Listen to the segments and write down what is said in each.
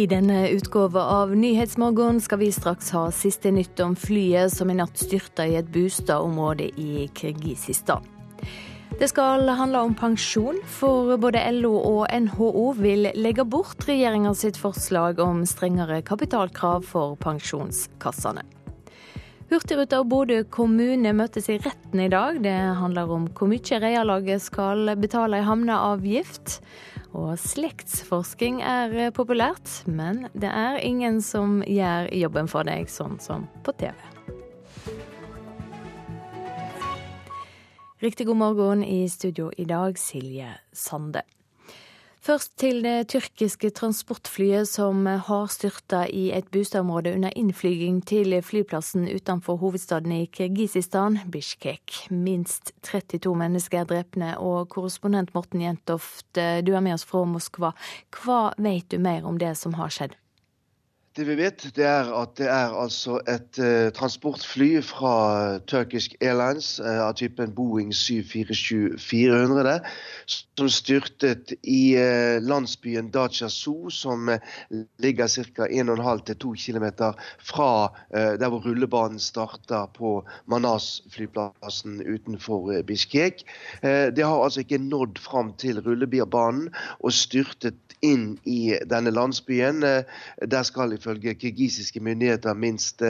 I denne utgåva av Nyhetsmorgen skal vi straks ha siste nytt om flyet som i natt styrta i et bostadområde i Kirgisistan. Det skal handle om pensjon, for både LO og NHO vil legge bort regjeringa sitt forslag om strengere kapitalkrav for pensjonskassene. Hurtigruta og Bodø kommune møtes i retten i dag. Det handler om hvor mye Reialaget skal betale i havneavgift. Og slektsforsking er populært, men det er ingen som gjør jobben for deg, sånn som på TV. Riktig god morgen i studio i dag, Silje Sande. Først til det tyrkiske transportflyet som har styrta i et boligområde under innflyging til flyplassen utenfor hovedstaden i Kirgisistan, Bishkek. Minst 32 mennesker er drepne, og korrespondent Morten Jentoft, du er med oss fra Moskva. Hva vet du mer om det som har skjedd? Det vi vet, det er at det er altså et uh, transportfly fra Turkish Airlines uh, av typen Boeing 747-400 som styrtet i uh, landsbyen Dacia Zoo, som ligger ca. 1,5-2 km fra der hvor rullebanen starter på Manas-flyplassen utenfor Bishkek. Det har altså ikke nådd fram til rullebanen og styrtet inn i denne landsbyen. Der skal ifølge kirgisiske myndigheter minst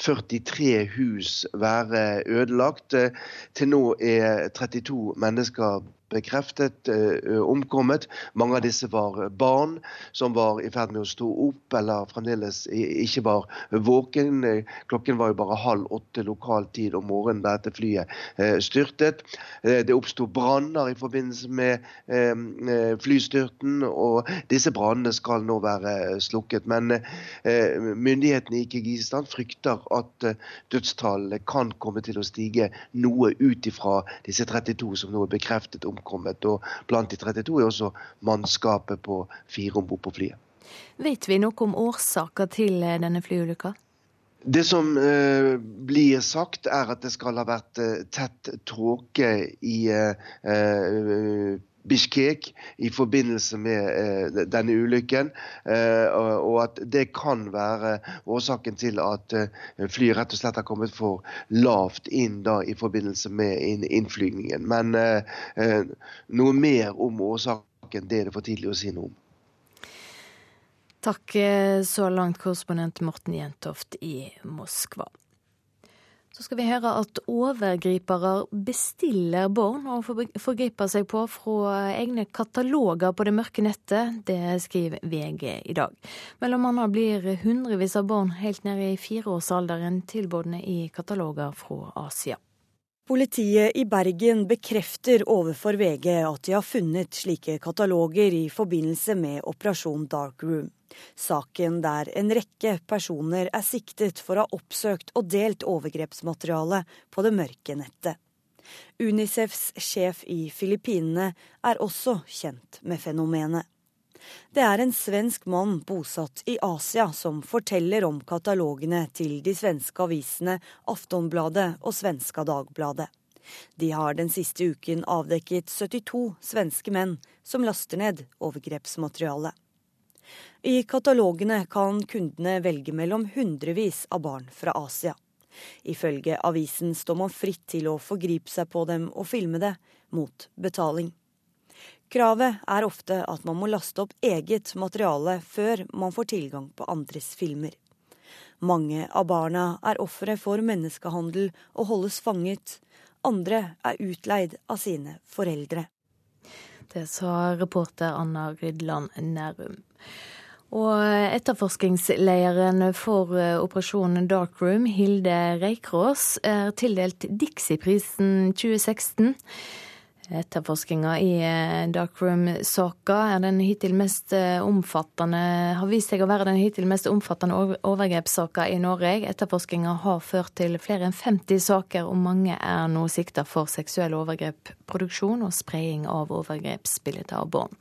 43 eh, hus være ødelagt. Eh, til nå er 32 mennesker bekreftet uh, omkommet. Mange av disse var barn som var i ferd med å stå opp eller fremdeles ikke var våken. Klokken var jo bare halv åtte lokal tid om morgenen da dette flyet styrtet. Det oppsto branner i forbindelse med flystyrten, og disse brannene skal nå være slukket. Men myndighetene i Kirgisistan frykter at dødstallene kan komme til å stige noe ut ifra disse 32 som nå er bekreftet om omkommet. Og blant de 32 er også mannskapet på fire om bord på flyet. Vet vi noe om årsaker til eh, denne flyulykka? Det som eh, blir sagt, er at det skal ha vært eh, tett tråke i eh, Bishkek i forbindelse med eh, denne ulykken. Eh, og at det kan være årsaken til at eh, flyet rett og slett har kommet for lavt inn da i forbindelse med innflygningen. Men noe mer om årsaken det er det for tidlig å si noe om. Takk så langt, korrespondent Morten Jentoft i Moskva. Så skal vi høre at overgripere bestiller barn og forgriper seg på fra egne kataloger på det mørke nettet. Det skriver VG i dag. Mellom annet blir hundrevis av barn helt ned i fireårsalderen tilbudne i kataloger fra Asia. Politiet i Bergen bekrefter overfor VG at de har funnet slike kataloger i forbindelse med Operasjon Dark Room. Saken der en rekke personer er siktet for å ha oppsøkt og delt overgrepsmateriale på det mørke nettet. Unicefs sjef i Filippinene er også kjent med fenomenet. Det er en svensk mann bosatt i Asia som forteller om katalogene til de svenske avisene Aftonbladet og Svenska Dagbladet. De har den siste uken avdekket 72 svenske menn som laster ned overgrepsmateriale. I katalogene kan kundene velge mellom hundrevis av barn fra Asia. Ifølge avisen står man fritt til å forgripe seg på dem og filme det, mot betaling. Kravet er ofte at man må laste opp eget materiale før man får tilgang på andres filmer. Mange av barna er ofre for menneskehandel og holdes fanget. Andre er utleid av sine foreldre. Det sa reporter Anna Rydland Nærum. Og etterforskningslederen for eh, operasjonen Dark Room, Hilde Reikrås, er tildelt Dixie-prisen 2016. Etterforskinga i eh, Dark Room-saka er den hittil mest eh, omfattende har vist seg å være den hittil mest omfattende overgrepssaka i Norge. Etterforskninga har ført til flere enn 50 saker, og mange er nå sikta for seksuelle overgrep, produksjon og spredning av overgrepsbilder av barn.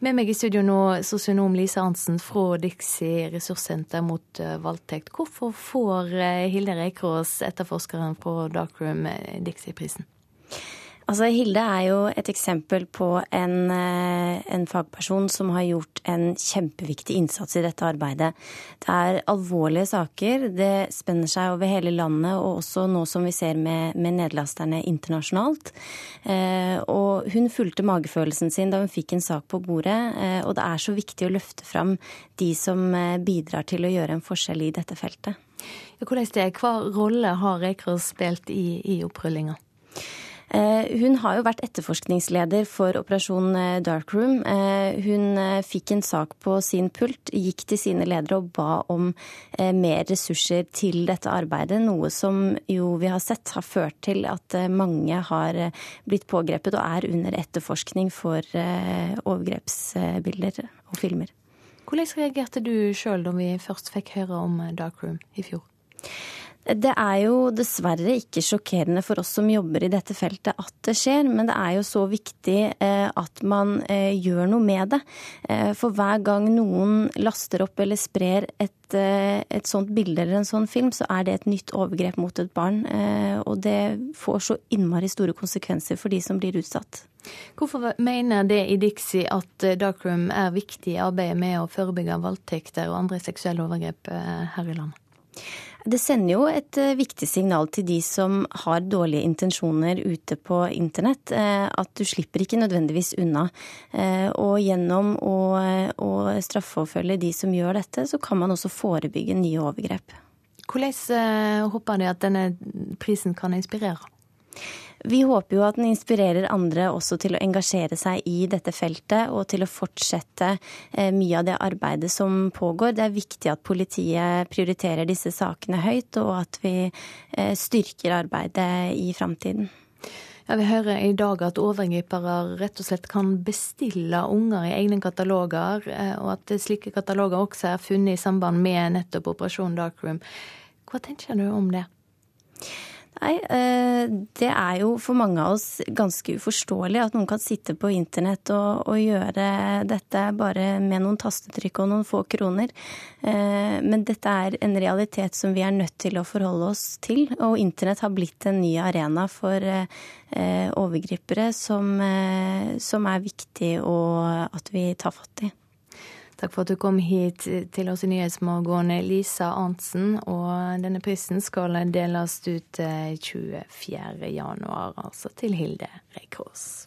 Med meg i studio nå sosionom Lise Arntzen fra Dixie ressurssenter mot uh, voldtekt. Hvorfor får Hilde Reikrås, etterforskeren på Darkroom, Dixie-prisen? Altså, Hilde er jo et eksempel på en, eh, en, fagperson som har gjort en kjempeviktig innsats i dette arbeidet. Det er alvorlige saker. Det spenner seg over hele landet, og også nå som vi ser med, med nedlasterne internasjonalt. Eh, og hun fulgte magefølelsen sin da hun fikk en sak på bordet. Eh, og det er så viktig å løfte fram de som eh, bidrar til å gjøre en forskjell i dette feltet. Hvordan det, Hva rolle har Rekros spilt i, i opprullinga? Eh, hun har jo vært etterforskningsleder for Operasjon Darkroom. Dark Room. Eh, hun fikk en sak på sin pult, gikk til sine ledere og ba om mer ressurser til dette arbeidet. Noe som jo vi har sett har ført til at mange har blitt pågrepet og er under etterforskning for overgrepsbilder og filmer. Hvordan reagerte du sjøl da vi først fikk høre om Dark Room i fjor? Det er jo dessverre ikke sjokkerende for oss som jobber i dette feltet at det skjer, men det er jo så viktig eh, at man eh, gjør noe med det. Eh, for hver gang noen laster opp eller sprer et, et sånt bilde eller en sånn film, så er det et nytt overgrep mot et barn. Og det får så innmari store konsekvenser for de som blir utsatt. Hvorfor mener det i Dixie at Darkroom er viktig i arbeidet med å forebygge voldtekter og andre seksuelle overgrep her i landet? Det sender jo et eh, viktig signal til de som har dårlige intensjoner ute på internett, eh, at du slipper ikke nødvendigvis unna. Eh, og gjennom å, å straffeforfølge de som gjør dette, så kan man også forebygge nye overgrep. Hvordan håper du at denne prisen kan inspirere? Vi håper jo at den inspirerer andre også til å engasjere seg i dette feltet, og til å fortsette eh, mye av det arbeidet som pågår. Det er viktig at politiet prioriterer disse sakene høyt, og at vi eh, styrker arbeidet i framtiden. Ja, Vi hører i dag at overgripere rett og slett kan bestille unger i egne kataloger, eh, og at slike kataloger også er funnet i samband med nettopp Operasjon Darkroom. Hva tenker du om det? Nei, eh, det er jo for mange av oss ganske uforståelig at noen kan sitte på internett og, og gjøre dette bare med noen tastetrykk og noen få kroner. Eh, men dette er en realitet som vi er nødt til å forholde oss til. Og internett har blitt en ny arena for eh, overgripere som, som er viktig at vi tar fatt i. Takk for at du kom hit til oss i Nyhetsmorgen, Lisa Arntzen. Og denne prisen skal deles ut 24. januar, altså til Hilde Reikås.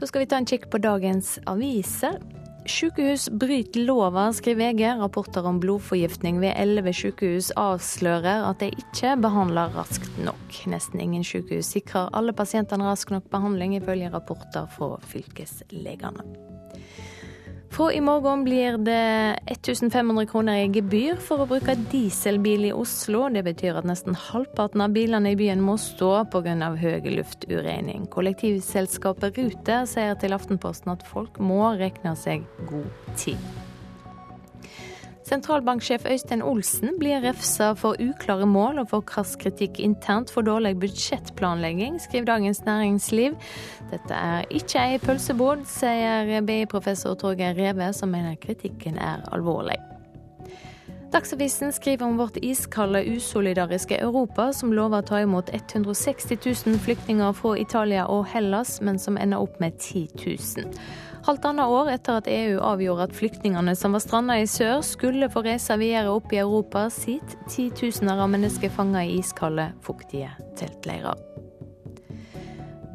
Så skal vi ta en kikk på dagens aviser. Sykehus bryter lova, skriver VG. Rapporter om blodforgiftning ved elleve sykehus avslører at de ikke behandler raskt nok. Nesten ingen sykehus sikrer alle pasientene rask nok behandling, ifølge rapporter fra fylkeslegene. Fra i morgen blir det 1500 kroner i gebyr for å bruke dieselbil i Oslo. Det betyr at nesten halvparten av bilene i byen må stå pga. høy lufturening. Kollektivselskapet Ruter sier til Aftenposten at folk må regne seg god tid. Sentralbanksjef Øystein Olsen blir refsa for uklare mål og for krass kritikk internt for dårlig budsjettplanlegging, skriver Dagens Næringsliv. Dette er ikke ei pølsebod, sier BI-professor Torgeir Reve, som mener kritikken er alvorlig. Dagsavisen skriver om vårt iskalde, usolidariske Europa, som lover å ta imot 160 000 flyktninger fra Italia og Hellas, men som ender opp med 10 000 halvannet år etter at EU avgjorde at flyktningene som var stranda i sør, skulle få reise videre opp i Europa, sitter titusener av mennesker fanga i iskalde, fuktige teltleirer.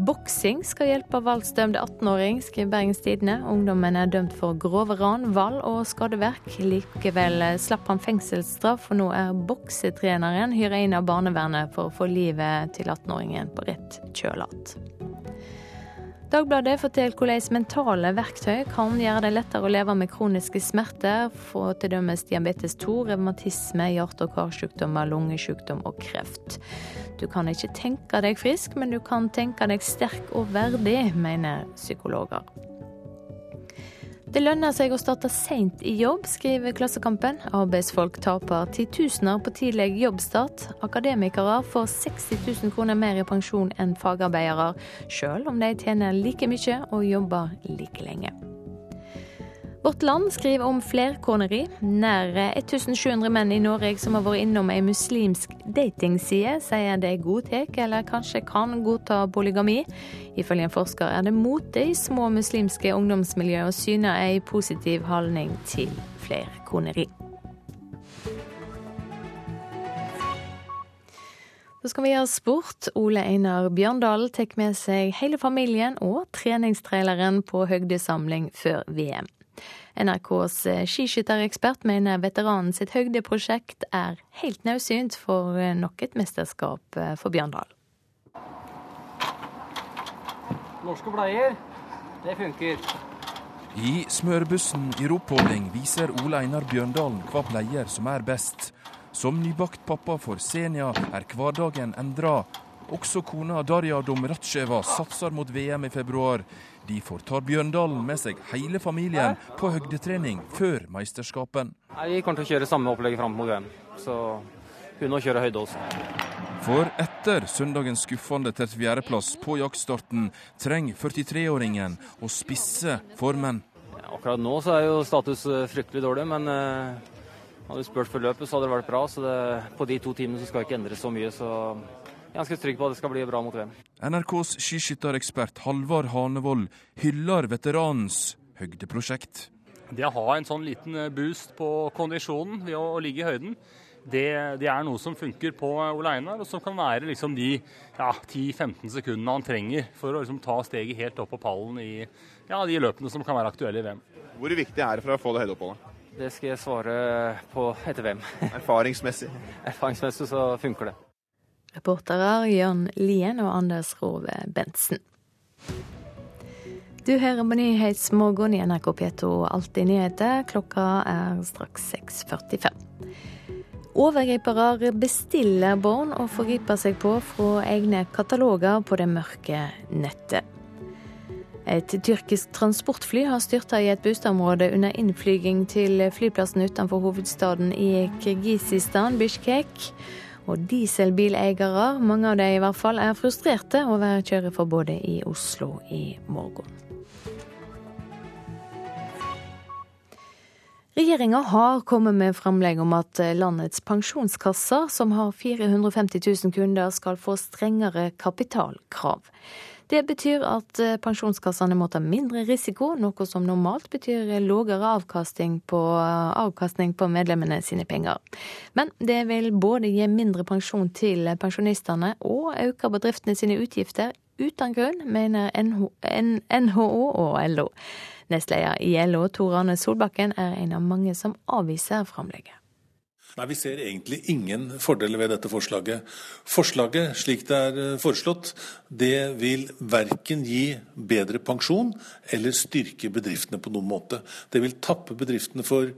Boksing skal hjelpe voldsdømte 18-åring, skriver Bergens Tidende. Ungdommen er dømt for grove ran, vold og skadeverk. Likevel slapp han fengselsstraff, og nå er boksetreneren hyra inn av barnevernet for å få livet til 18-åringen på rett kjøl igjen. Dagbladet forteller hvordan mentale verktøy kan gjøre det lettere å leve med kroniske smerter, til dømes diabetes 2, revmatisme, hjerte- og karsykdommer, lungesykdom og kreft. Du kan ikke tenke deg frisk, men du kan tenke deg sterk og verdig, mener psykologer. Det lønner seg å starte seint i jobb, skriver Klassekampen. Arbeidsfolk taper titusener på tidlig jobbstart. Akademikere får 60 000 kroner mer i pensjon enn fagarbeidere, sjøl om de tjener like mye og jobber like lenge. Vårt Land skriver om flerkoneri. Nære 1700 menn i Norge som har vært innom ei muslimsk datingside, sier de godtar, eller kanskje kan godta polygami. Ifølge en forsker er det mote i små muslimske ungdomsmiljø å syne ei positiv holdning til flerkoneri. Så skal vi ha sport. Ole Einar Bjørndalen tar med seg hele familien og treningstraileren på høgdesamling før VM. NRKs eh, skiskytterekspert mener veteranen sitt høydeprosjekt er helt nødsynt for eh, nok et mesterskap eh, for Bjørndal. Norske bleier, det funker. I smørbussen i Ropholding viser Ole Einar Bjørndalen hva bleier som er best. Som nybakt pappa for Senja er hverdagen endra. Også kona Darja Domratsjeva satser mot VM i februar. Derfor tar Bjørndalen med seg hele familien på høgdetrening før mesterskapen. Vi kommer til å kjøre samme opplegg fram mot VM, så hun å kjøre høyde også. For etter søndagens skuffende 34.-plass på jaktstarten trenger 43-åringen å spisse formen. Ja, akkurat nå så er jo status eh, fryktelig dårlig, men uh, hadde du spurt for løpet, så hadde det vært bra. Så det, på de to timene så skal jeg ikke endre så mye. så ganske trygg på at det skal bli bra mot VM. NRKs skiskytterekspert Halvard Hanevold hyller veteranens høydeprosjekt. Det å ha en sånn liten eh, boost på kondisjonen ved å, ligge i høyden, det, det, er noe som funker på Ole Einar, og som kan være liksom de ja, 10-15 sekundene han trenger for å liksom ta steget helt opp på pallen i ja, de løpene som kan være aktuelle i VM. Hvor viktig er det for å få det høydeoppholdet? Det skal jeg svare på etter VM. Erfaringsmessig? Erfaringsmessig så funker det. Reportere Jørn Lien og Anders Rove Bentsen. Du hører på Nyhetsmorgen i NRK P2 Alltid nyheter. Klokka er straks 6.45. Overgripere bestiller barn og forgriper seg på fra egne kataloger på det mørke nettet. Et tyrkisk transportfly har styrta i et boligområde under innflyging til flyplassen utenfor hovedstaden i Kirgisistan, Bishkek. Og dieselbileiere, mange av dem i hvert fall, er frustrerte over kjøreforbudet i Oslo i morgen. Regjeringa har kommet med framlegg om at landets pensjonskasser, som har 450 000 kunder, skal få strengere kapitalkrav. Det betyr at eh, pensjonskassene må ta mindre risiko, noe som normalt betyr lavere avkastning på, avkastning på medlemmene sine penger. Men det vil både gi mindre pensjon til pensjonistene og øke bedriftene sine utgifter uten grunn, mener NHO og LO. Nestleder i LO, Tor Arne Solbakken, er en av mange som avviser framlegget. Nei, Vi ser egentlig ingen fordeler ved dette forslaget. Forslaget, slik det er eh, foreslått, det vil verken gi bedre pensjon eller styrke bedriftene på noen måte. Det vil tappe bedriftene for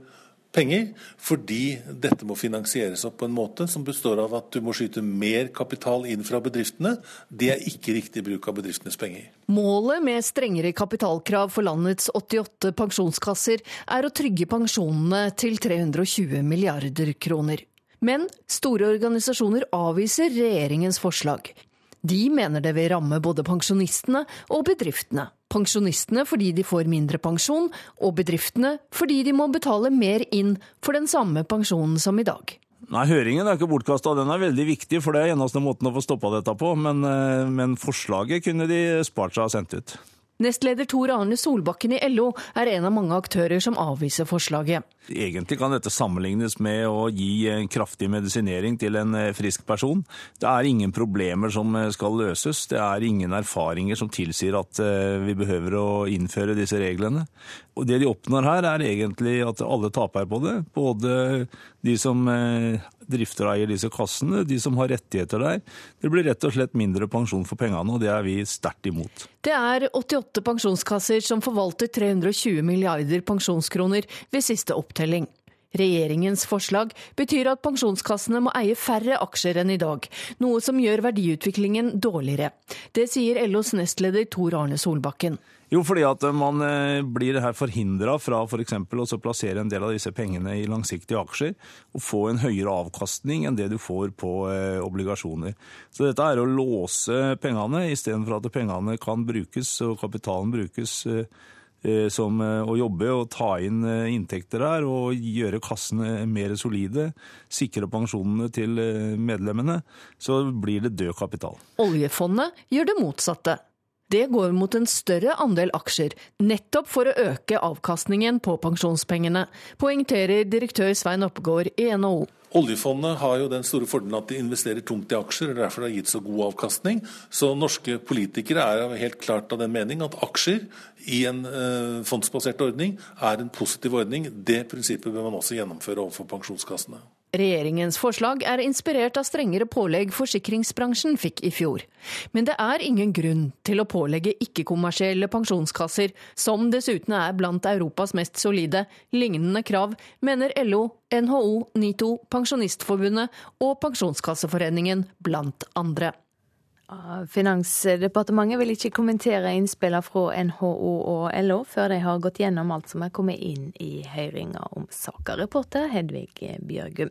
penger, fordi dette må finansieres opp på en måte som består av at du må skyte mer kapital inn fra bedriftene. Det er ikke riktig bruk av bedriftenes penger. Målet med strengere kapitalkrav for landets 88 pensjonskasser er å trygge pensjonene til 320 milliarder kroner. Men store organisasjoner avviser regjeringens forslag. De mener det vil ramme både pensjonistene og bedriftene. Pensjonistene fordi de får mindre pensjon, og bedriftene fordi de må betale mer inn for den samme pensjonen som i dag. Nei, Høringen er ikke bortkasta, den er veldig viktig, for det er eneste måten å få stoppa dette på. Men, eh, men forslaget kunne de spart seg og sendt ut. Nestleder Tor Arne Solbakken i LO er en av mange aktører som avviser forslaget. Egentlig kan dette sammenlignes med å gi en kraftig medisinering til en eh, frisk person. Det er ingen problemer som eh, skal løses. Det er ingen erfaringer som tilsier at eh, vi behøver å innføre disse reglene. Og Det de oppnår her, er egentlig at alle taper på det. Både de som drifter og eier disse kassene, de som har rettigheter der. Det blir rett og slett mindre pensjon for pengene, og det er vi sterkt imot. Det er 88 pensjonskasser som forvalter 320 milliarder pensjonskroner ved siste opptelling. Regjeringens forslag betyr at pensjonskassene må eie færre aksjer enn i dag, noe som gjør verdiutviklingen dårligere. Det sier LOs nestleder Tor Arne Solbakken. Jo, fordi at man eh, blir her forhindra fra f.eks. For å plassere en del av disse pengene i langsiktige aksjer og få en høyere avkastning enn det du får på eh, obligasjoner. Så dette er å låse pengene, istedenfor at pengene kan brukes og kapitalen brukes eh, eh, som å jobbe og ta inn inntekter der og gjøre kassene mer solide, sikre pensjonene til medlemmene, så blir det død kapital. Oljefondet gjør det motsatte. Det går mot en større andel aksjer, nettopp for å øke avkastningen på pensjonspengene, poengterer direktør Svein Oppegård i NHO. Oljefondet har jo den store fordelen at de investerer tungt i aksjer, og derfor har det gitt så god avkastning. Så norske politikere er helt klart av den mening at aksjer i en eh, fondsbasert ordning er en positiv ordning. Det prinsippet bør man også gjennomføre overfor pensjonskassene. Regjeringens forslag er inspirert av strengere pålegg forsikringsbransjen fikk i fjor. Men det er ingen grunn til å pålegge ikke-kommersielle pensjonskasser, som dessuten er blant Europas mest solide, lignende krav, mener LO, NHO, NITO, Pensjonistforbundet og Pensjonskasseforeningen, blant andre. Finansdepartementet vil ikke kommentere innspillene fra NHO og LO før de har gått gjennom alt som er kommet inn i høringa om saka. Reporter Hedvig Bjørgum.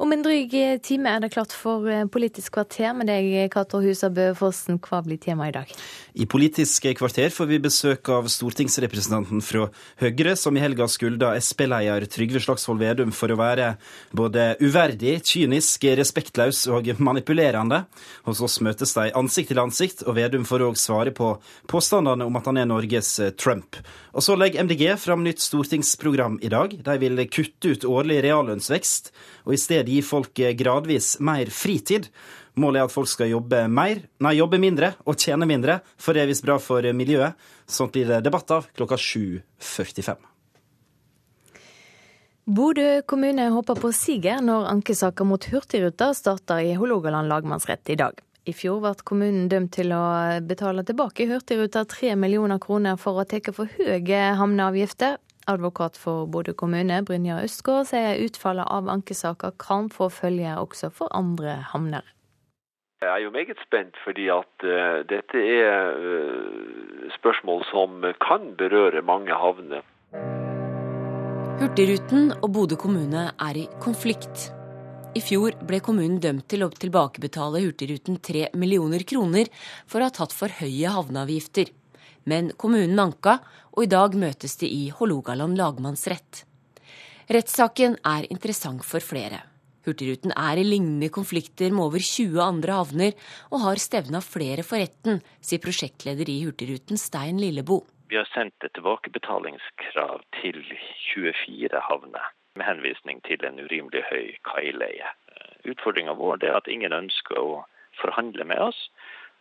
Om en dryg time er det klart for eh, Politisk kvarter med deg, Cato Husabø Fossen. Hva blir temaet i dag? I Politisk kvarter får vi besøk av stortingsrepresentanten fra Høyre, som i helga skulda Sp-leder Trygve Slagsvold Vedum for å være både uverdig, kynisk, respektløs og manipulerende. Hos oss møtes de ansikt til ansikt, og Vedum får òg svare på påstandene om at han er Norges eh, Trump. Og så legger MDG fram nytt stortingsprogram i dag. De vil kutte ut årlig reallønnsvekst og i stedet gi folk gradvis mer fritid. Målet er at folk skal jobbe mer, nei, jobbe mindre og tjene mindre, for det er visst bra for miljøet. Sånt blir det debatt av klokka 7.45. Bodø kommune håper på siger når ankesaker mot Hurtigruta starter i Hålogaland lagmannsrett i dag. I fjor ble kommunen dømt til å betale tilbake Hurtigruta tre millioner kroner for å ta for høye havneavgifter, Advokat for Bodø kommune, Brynja Østgaard, sier utfallet av ankesaker kan få følger også for andre havner. Jeg er jo meget spent, fordi at uh, dette er uh, spørsmål som kan berøre mange havner. Hurtigruten og Bodø kommune er i konflikt. I fjor ble kommunen dømt til å tilbakebetale Hurtigruten 3 millioner kroner for å ha tatt for høye havneavgifter. Men kommunen anka, og i dag møtes de i Hålogaland lagmannsrett. Rettssaken er interessant for flere. Hurtigruten er i lignende konflikter med over 20 andre havner, og har stevna flere for retten, sier prosjektleder i Hurtigruten Stein Lillebo. Vi har sendt et tilbakebetalingskrav til 24 havner, med henvisning til en urimelig høy kaileie. Utfordringa vår er at ingen ønsker å forhandle med oss,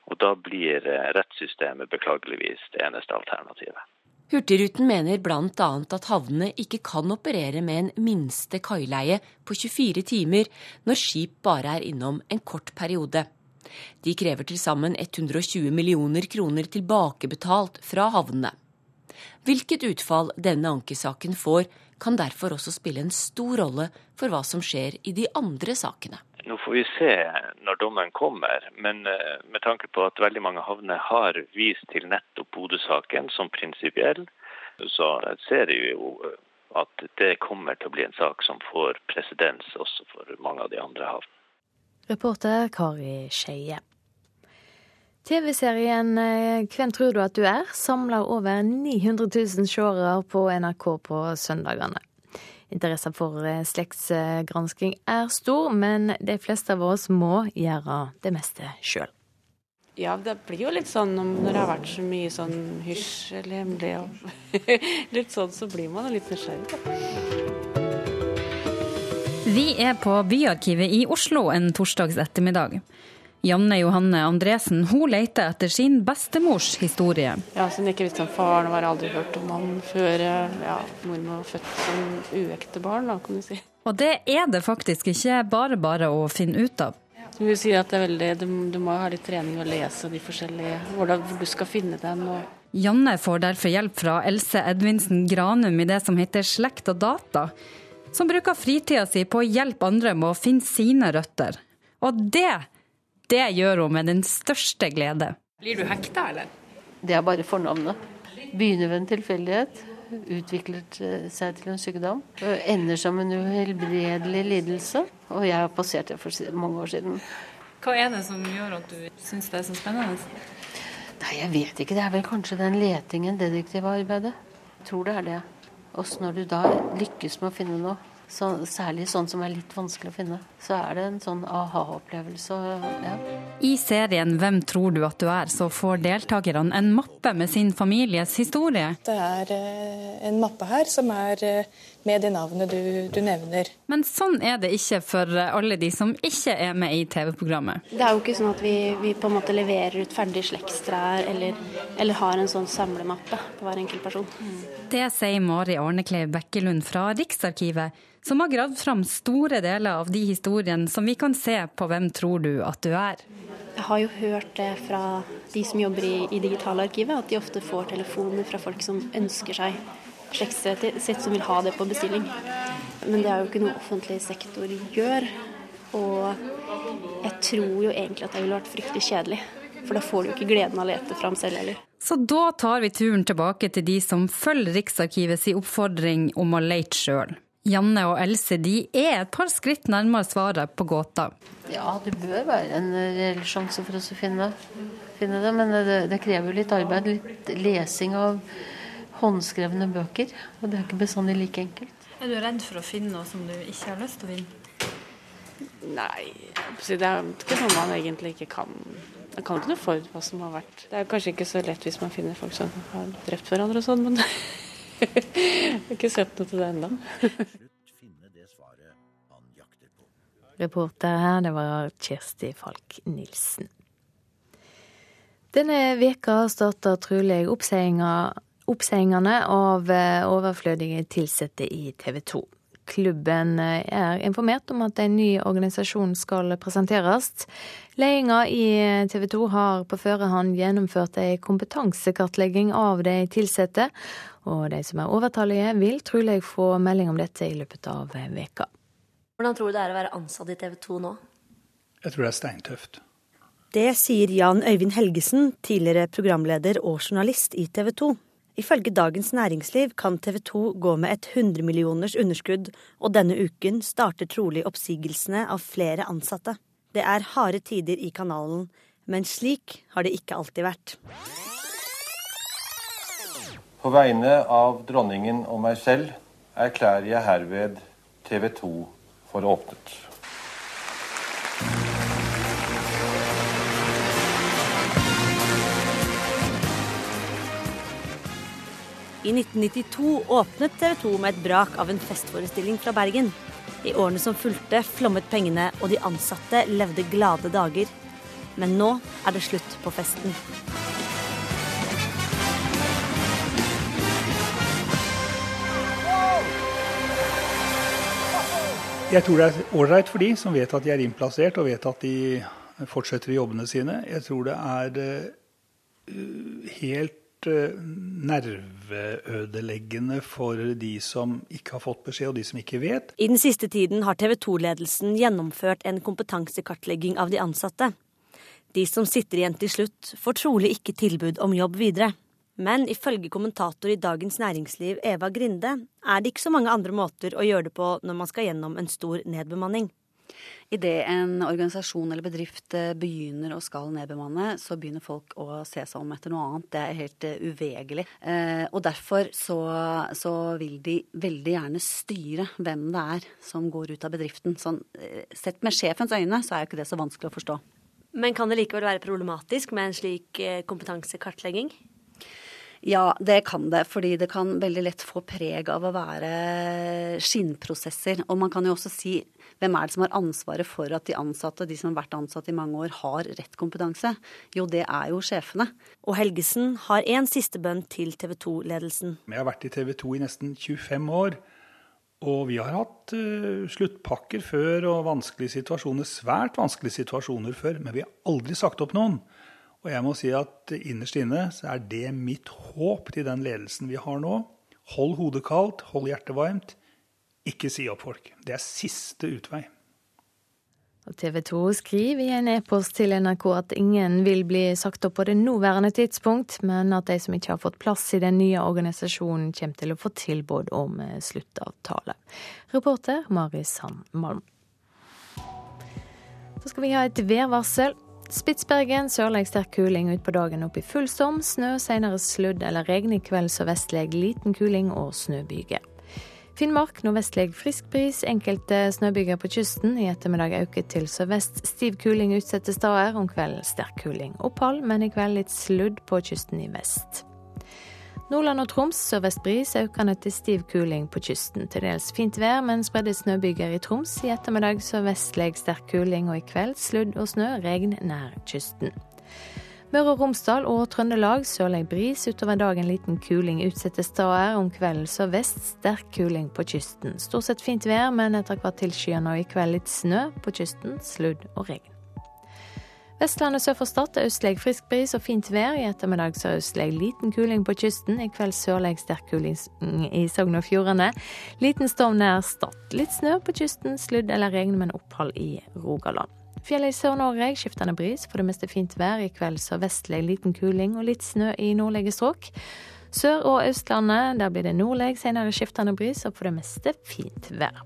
og da blir eh, rettssystemet beklageligvis det eneste alternativet. Hurtigruten mener bl.a. at havnene ikke kan operere med en minste kaileie på 24 timer når skip bare er innom en kort periode. De krever til sammen 120 millioner kroner tilbakebetalt fra havnene. Hvilket utfall denne ankesaken får, kan derfor også spille en stor rolle for hva som skjer i de andre sakene. Nå får vi se når dommen kommer, men eh, med tanke på at veldig mange havner har vist til nettopp Bodø-saken som prinsipiell, så ser jeg jo at det kommer til å bli en sak som får presedens også for mange av de andre havnene. Reporter Kari Skeie. TV-serien eh, 'Hvem tror du at du er?' samler over 900 000 seere på NRK på søndagene. Interessen for eh, slektsgransking er stor, men de fleste av oss må gjøre det meste sjøl. Ja, det blir jo litt sånn når det har vært så mye sånn hysj eller hemmelig og litt sånn, så blir man litt nysgjerrig. Vi er på Byarkivet i Oslo en torsdags ettermiddag. Janne Johanne Andresen hun leter etter sin bestemors historie. Ja, jeg ikke visste om faren var aldri hørt om han før ja, mormor var født som uekte barn. da, kan du si. Og det er det faktisk ikke bare bare å finne ut av. Vi sier at det er veldig, du, du må ha litt trening og lese de forskjellige, hvor, hvor du skal finne den. og Janne får derfor hjelp fra Else Edvinsen Granum i det som heter Slekt og data, som bruker fritida si på å hjelpe andre med å finne sine røtter. Og det det gjør hun med den største glede. Blir du hekta, eller? Det er bare fornavnet. Begynner ved en tilfeldighet, utvikler seg til en sykdom. Ender som en uhelbredelig lidelse. Og jeg har passert det for mange år siden. Hva er det som gjør at du syns det er så spennende? Nei, jeg vet ikke. Det er vel kanskje den letingen, detektivarbeidet. Jeg tror det er det. Også når du da lykkes med å finne noe, så, særlig sånn som er litt vanskelig å finne, så er det en sånn aha-opplevelse. Ja. I serien Hvem tror du at du er, så får deltakerne en mappe med sin families historie. Det er eh, en mappe her som er eh, med det navnet du, du nevner. Men sånn er det ikke for alle de som ikke er med i TV-programmet. Det er jo ikke sånn at vi, vi, på en måte leverer ut ferdig slektstrær eller, eller, har en sånn samlemappe på hver enkelt person. Det sier Mari Arnekleiv Bekkelund fra Riksarkivet som har gravd fram store deler av de historiene som vi kan se på Hvem tror du at du er? Jeg har jo hørt det fra de som jobber i, i Digitalarkivet, at de ofte får telefoner fra folk som ønsker seg sitt, som vil ha det på bestilling. Men det er jo ikke noe offentlig sektor gjør. Og jeg tror jo egentlig at det ville vært fryktelig kjedelig. For da får du jo ikke gleden av å lete fram selv heller. Så da tar vi turen tilbake til de som følger Riksarkivets oppfordring om å lete sjøl. Janne og Else de er et par skritt nærmere svaret på gåta. Ja, det bør være en reell sjanse for oss å finne, finne det. Men det, det, krever jo litt arbeid. Litt lesing av håndskrevne bøker. Og det er ikke bestandig like enkelt. Er du redd for å finne noe som du ikke har lyst til å finne? Nei, det er ikke noe man egentlig ikke kan Man kan ikke noe for hva som har vært. Det er kanskje ikke så lett hvis man finner folk som har drept hverandre og sånn, men jeg har ikke sett noe til det ennå. Reporter her, det var Kjersti Falk Nilsen. Denne veka starter trolig oppsigelsene av eh, overflødige ansatte i TV 2. Klubben eh, er informert om at en ny organisasjon skal presenteres. Ledelsen i TV 2 har på førehånd gjennomført en kompetansekartlegging av de ansatte, og de som er overtallige vil trolig få melding om dette i løpet av veka. Hvordan tror du det er å være ansatt i TV 2 nå? Jeg tror det er steintøft. Det sier Jan Øyvind Helgesen, tidligere programleder og journalist i TV 2. Ifølge Dagens Næringsliv kan TV 2 gå med et 100 millioners underskudd, og denne uken starter trolig oppsigelsene av flere ansatte. Det er harde tider i kanalen, men slik har det ikke alltid vært. På vegne av dronningen og meg selv erklærer jeg herved TV 2 for åpnet. I 1992 åpnet TV 2 med et brak av en festforestilling fra Bergen. I årene som fulgte, flommet pengene, og de ansatte levde glade dager. Men nå er det slutt på festen. Jeg tror det er ålreit for de som vet at de er innplassert og vet at de fortsetter jobbene sine. Jeg tror det er uh, helt nerveødeleggende for de som ikke har fått beskjed, og de som ikke vet. I den siste tiden har TV 2-ledelsen gjennomført en kompetansekartlegging av de ansatte. De som sitter igjen til slutt, får trolig ikke tilbud om jobb videre. Men ifølge kommentator i Dagens Næringsliv Eva Grinde er det ikke så mange andre måter å gjøre det på når man skal gjennom en stor nedbemanning. Idet en organisasjon eller bedrift eh, begynner å skal nedbemanne, så begynner folk å se seg om etter noe annet. Det er helt uvegerlig. uvegelig. Eh, og derfor så, så, vil de veldig gjerne styre hvem det er som går ut av bedriften. Sånn, eh, sett med sjefens øyne så er jo ikke det så vanskelig å forstå. Men kan det likevel være problematisk med en slik eh, kompetansekartlegging? Ja, det kan det. Fordi det kan veldig lett få preg av å være skinnprosesser. Og man kan jo også si hvem er det som har ansvaret for at de ansatte, de som har vært ansatt i mange år, har rett kompetanse? Jo, det er jo sjefene. Og Helgesen har en siste bønn til TV 2-ledelsen. Jeg har vært i TV 2 i nesten 25 år. Og vi har hatt uh, sluttpakker før og vanskelige situasjoner, svært vanskelige situasjoner før, men vi har aldri sagt opp noen. Og jeg må si at innerst inne så er det mitt håp til den ledelsen vi har nå. Hold hodet kaldt, hold hjertet varmt. Ikke si opp folk. Det er siste utvei. TV 2 skriver i en e-post til NRK at ingen vil bli sagt opp på det nåværende tidspunkt, men at de som ikke har fått plass i den nye organisasjonen, kommer til å få tilbud om eh, sluttavtale. Reporter Mari Sand Malm. Så skal vi ha et værvarsel. Spitsbergen sørlig sterk kuling utpå dagen opp i full storm. Snø, senere sludd eller regn. I kveld sørvestlig liten kuling og snøbyger. Finnmark nordvestlig frisk bris, enkelte snøbyger på kysten. I ettermiddag øker til sørvest stiv kuling utsatte steder. Om kvelden sterk kuling. Opphold, men i kveld litt sludd på kysten i vest. Nordland og Troms sørvest bris, økende til stiv kuling på kysten. Til dels fint vær, men spredde snøbyger i Troms. I ettermiddag sørvestlig sterk kuling, og i kveld sludd og snø, regn nær kysten. Møre og Romsdal og Trøndelag sørlig bris, utover dagen liten kuling utsatte steder. Om kvelden sørvest sterk kuling på kysten. Stort sett fint vær, men etter hvert tilskyende, og i kveld litt snø på kysten, sludd og regn. Vestlandet sør for Stad østlig frisk bris og fint vær. I ettermiddag sørøstlig liten kuling på kysten. I kveld sørlig sterk kuling i Sogn og Fjordane. Liten storm nær Stad. Litt snø på kysten, sludd eller regn, men opphold i Rogaland. Fjellet i Sør-Norge skiftende bris, for det meste fint vær. I kveld sørvestlig liten kuling og litt snø i nordlige strøk. Sør- og Østlandet, der blir det nordlig, senere skiftende bris og for det meste fint vær.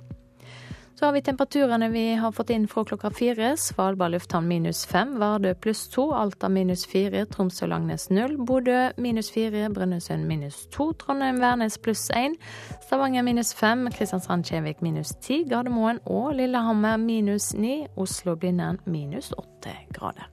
Så har vi temperaturene vi har fått inn fra klokka fire. Svalbard lufthavn minus fem, Vardø pluss to, Alta minus fire, Tromsø Langnes null, Bodø minus fire, Brønnøysund minus to, Trondheim-Værnes pluss én, Stavanger minus fem, Kristiansand-Kjevik minus ti, Gardermoen og Lillehammer minus ni, Oslo-Blindern minus åtte grader.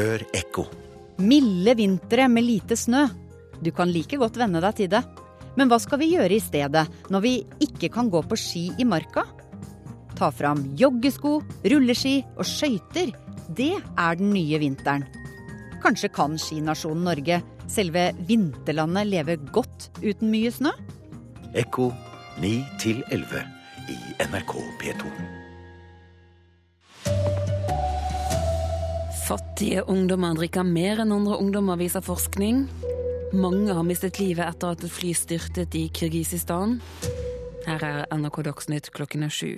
Hør ekko. Milde vintre med lite snø. Du kan like godt venne deg til det. Men hva skal vi gjøre i stedet, når vi ikke kan gå på ski i marka? Ta fram joggesko, rulleski og skøyter. Det er den nye vinteren. Kanskje kan skinasjonen Norge, selve vinterlandet, leve godt uten mye snø? Ekko 9 11 i NRK P2. Fattige ungdommer drikker mer enn andre ungdommer, viser forskning. Mange har mistet livet etter at et fly styrtet i Kirgisistan. Her er NRK Dagsnytt klokken er sju.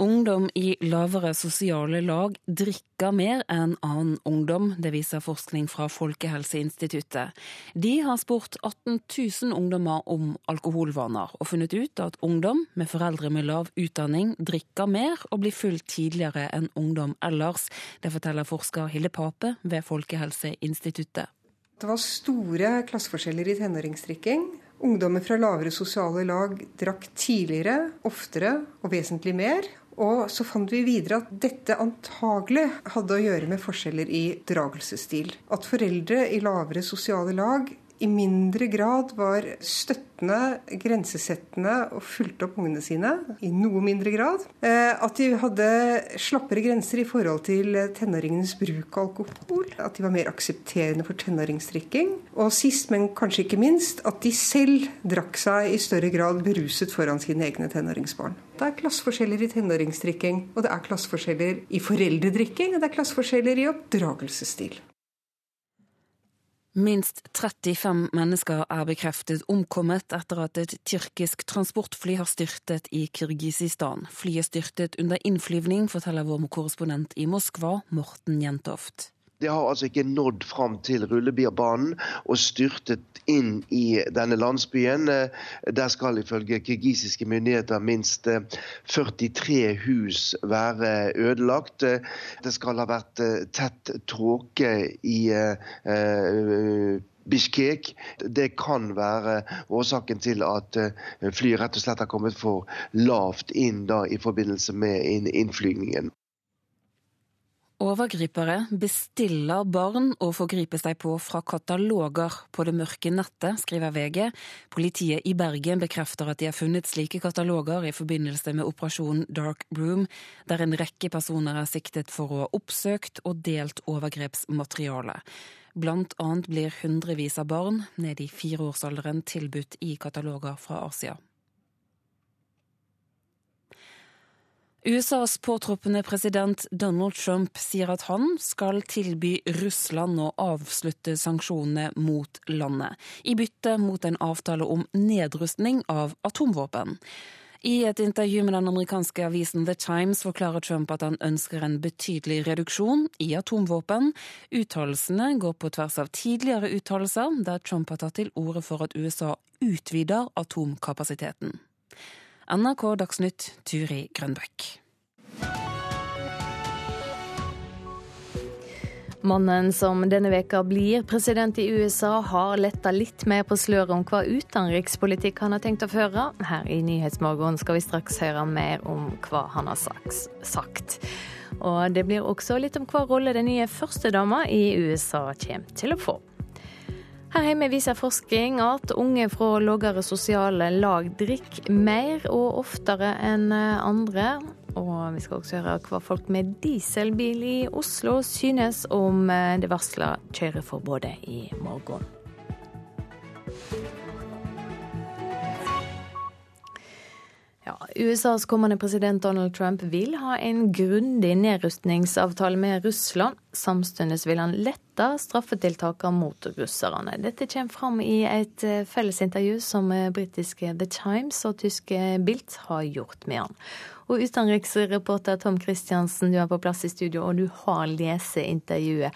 Ungdom i lavere sosiale lag drikker mer enn annen ungdom. Det viser forskning fra Folkehelseinstituttet. De har spurt 18 000 ungdommer om alkoholvaner, og funnet ut at ungdom med foreldre med lav utdanning drikker mer og blir full tidligere enn ungdom ellers. Det forteller forsker Hilde Pape ved Folkehelseinstituttet. Det var store klasseforskjeller i tenåringsdrikking. Ungdommer fra lavere sosiale lag drakk tidligere, oftere og vesentlig mer. Og så fant vi videre at dette antagelig hadde å gjøre med forskjeller i dragelsesstil. At foreldre i lavere sosiale lag i mindre grad var støttende, grensesettende og fulgte opp ungene sine. I noe mindre grad. At de hadde slappere grenser i forhold til tenåringenes bruk av alkohol. At de var mer aksepterende for tenåringsdrikking. Og sist, men kanskje ikke minst, at de selv drakk seg i større grad beruset foran sine egne tenåringsbarn. Det er klasseforskjeller i tenåringsdrikking, og det er klasseforskjeller i foreldredrikking, og det er klasseforskjeller i oppdragelsesstil. Minst 35 mennesker er bekreftet omkommet etter at et tyrkisk transportfly har styrtet i Kirgisistan. Flyet styrtet under innflyvning, forteller vår korrespondent i Moskva, Morten Jentoft. Det har altså ikke nådd fram til rullebierbanen og styrtet inn i denne landsbyen. Der skal ifølge kirgisiske myndigheter minst 43 hus være ødelagt. Det skal ha vært tett tåke i Bishkek. Det kan være årsaken til at flyet rett og slett har kommet for lavt inn da, i forbindelse med innflygningen. Overgripere bestiller barn og forgriper seg på fra kataloger på det mørke nettet, skriver VG. Politiet i Bergen bekrefter at de har funnet slike kataloger i forbindelse med operasjonen Dark Room, der en rekke personer er siktet for å ha oppsøkt og delt overgrepsmateriale. Blant annet blir hundrevis av barn ned i fireårsalderen tilbudt i kataloger fra Asia. USAs påtroppende president Donald Trump sier at han skal tilby Russland å avslutte sanksjonene mot landet, i bytte mot en avtale om nedrustning av atomvåpen. I et intervju med den amerikanske avisen The Times forklarer Trump at han ønsker en betydelig reduksjon i atomvåpen. Uttalelsene går på tvers av tidligere uttalelser, der Trump har tatt til orde for at USA utvider atomkapasiteten. NRK Dagsnytt, Turi Grønbæk. Mannen som denne veka blir president i USA, har letta litt mer på sløret om hva utenrikspolitikk han har tenkt å føre. Her i Nyhetsmorgen skal vi straks høre mer om hva han har sagt. Og det blir også litt om hva rolle den nye førstedama i USA kommer til å få. Her hjemme viser forskning at unge fra lavere sosiale lag drikker mer og oftere enn andre. Og vi skal også høre hva folk med dieselbil i Oslo synes om eh, det varsla kjøreforbudet i morgen. Ja, USAs kommende president Donald Trump vil ha en grundig nedrustningsavtale med Russland. Samtidig vil han lette straffetiltakene mot russerne. Dette kommer fram i et eh, fellesintervju som eh, britiske The Times og tyske Bilt har gjort med han. Og utenriksreporter Tom Christiansen, du er på plass i studio, og du har lest intervjuet.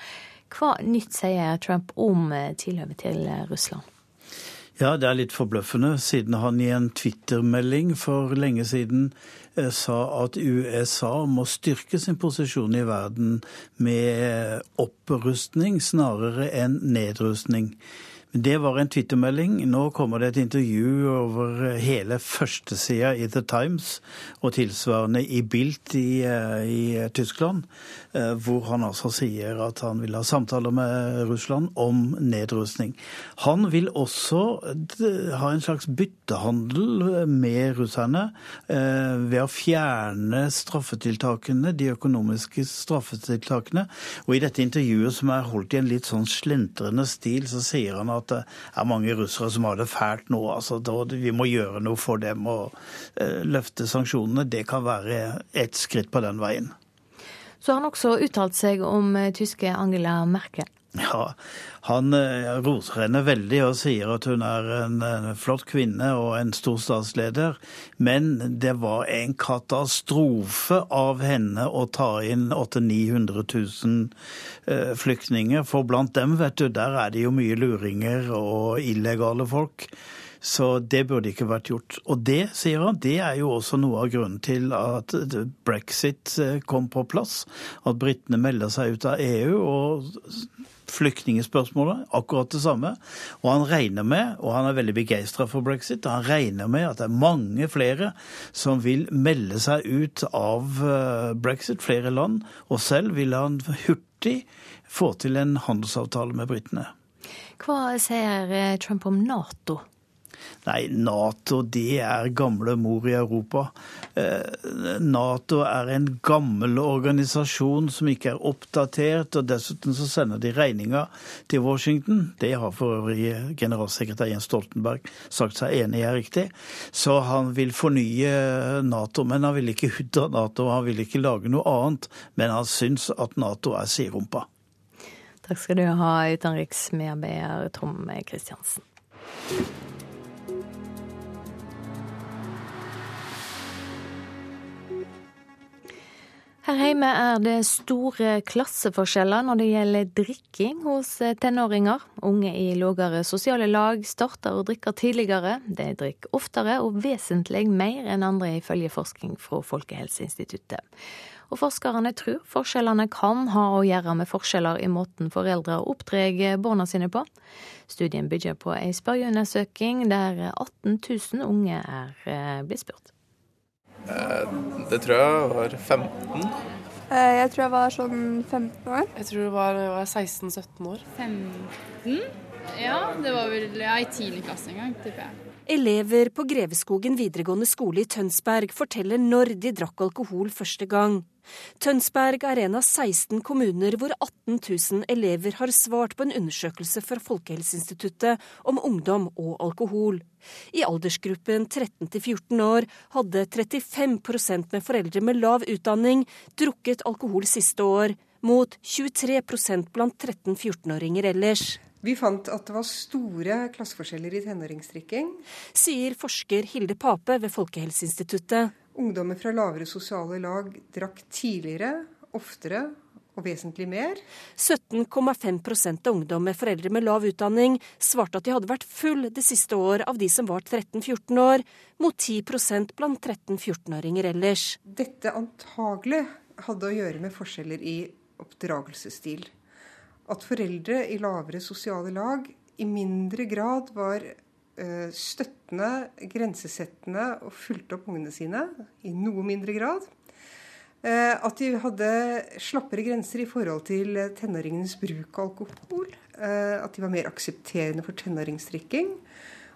Hva nytt sier Trump om eh, tilhøvet til Russland? Ja, det er litt forbløffende, siden han i en Twitter-melding for lenge siden eh, sa at USA må styrke sin posisjon i verden med opprustning snarere enn nedrustning. Det var en twittermelding. Nå kommer det et intervju over hele førstesida i The Times og tilsvarende i Bilt i, eh, i, Tyskland, eh, hvor han altså sier at han vil ha samtaler med Russland om nedrustning. Han vil også eh, ha en slags byttehandel med russerne ved å fjerne straffetiltakene, de økonomiske straffetiltakene. Og i dette intervjuet, som er holdt i en litt sånn slentrende stil, så sier han at at det er mange russere som har det fælt nå. altså Vi må gjøre noe for dem. og eh, løfte sanksjonene, det kan være et skritt på den veien. Så har han også uttalt seg om eh, tyske Angela Merkel. Ja, han eh, roser henne veldig og sier at hun er en, flott kvinne og en stor statsleder. Men det var en katastrofe av henne å ta inn 800 000-900 000 flyktninger. For blant dem, vet du, der er det jo mye luringer og illegale folk. Så det burde ikke vært gjort. Og det, sier han, det er jo også noe av grunnen til at brexit eh, kom på plass. At britene melder seg ut av EU. og flyktningspørsmålet, akkurat det samme. Og han regner med, og han er veldig begeistra for brexit, han regner med at det er mange flere som vil melde seg ut av eh, brexit, flere land. Og selv vil han hurtig få til en handelsavtale med britene. Hva sier eh, Trump om Nato? Nei, Nato det er gamle mor i Europa. Eh, Nato er en gammel organisasjon som ikke er oppdatert, og dessuten så sender de regninga til Washington. Det har for øvrig generalsekretær Jens Stoltenberg sagt seg enig i er riktig. Så han vil fornye Nato, men han vil ikke ut av Nato. Han vil ikke lage noe annet, men han syns at Nato er siderumpa. Takk skal du ha, utenriksmedarbeider Tom Kristiansen. Her hjemme er det store klasseforskjeller når det gjelder drikking hos eh, tenåringer. Unge i lavere sosiale lag starter å drikke tidligere. De drikker oftere og vesentlig mer enn andre, ifølge forskning fra Folkehelseinstituttet. Og forskerne tror forskjellene kan ha å gjøre med forskjeller i måten foreldre oppdrar barna sine på. Studien bygger på ei spørreundersøking der 18 000 unge er eh, blitt spurt. Eh, det tror jeg var 15. Eh, jeg tror jeg var sånn 15 år. Jeg tror det var, var 16-17 år. 15? Ja, det var vel ja, i 10. klasse en gang, tipper jeg. Elever på Greveskogen videregående skole i Tønsberg forteller når de drakk alkohol første gang. Tønsberg er en av 16 kommuner hvor 18 000 elever har svart på en undersøkelse fra Folkehelseinstituttet om ungdom og alkohol. I aldersgruppen 13 14 år hadde 35% med foreldre med lav utdanning drukket alkohol siste år, mot 23% blant 13-14-åringer ellers. Vi fant at det var store klasseforskjeller i tenåringsdrikking. Sier forsker Hilde Pape ved Folkehelseinstituttet. Ungdommer fra lavere sosiale lag drakk tidligere, oftere og vesentlig mer. 17,5 av ungdom med foreldre med lav utdanning svarte at de hadde vært full det siste år av de som var 13-14 år, mot 10% blant 13-14-åringer ellers. Dette antagelig hadde å gjøre med forskjeller i oppdragelsesstil at foreldre i lavere sosiale lag i mindre grad var støttende, grensesettende og fulgte opp ungene sine i noe mindre grad. Eh, at de hadde slappere grenser i forhold til tenåringenes bruk av alkohol. Eh, at de var mer aksepterende for tenåringsdrikking.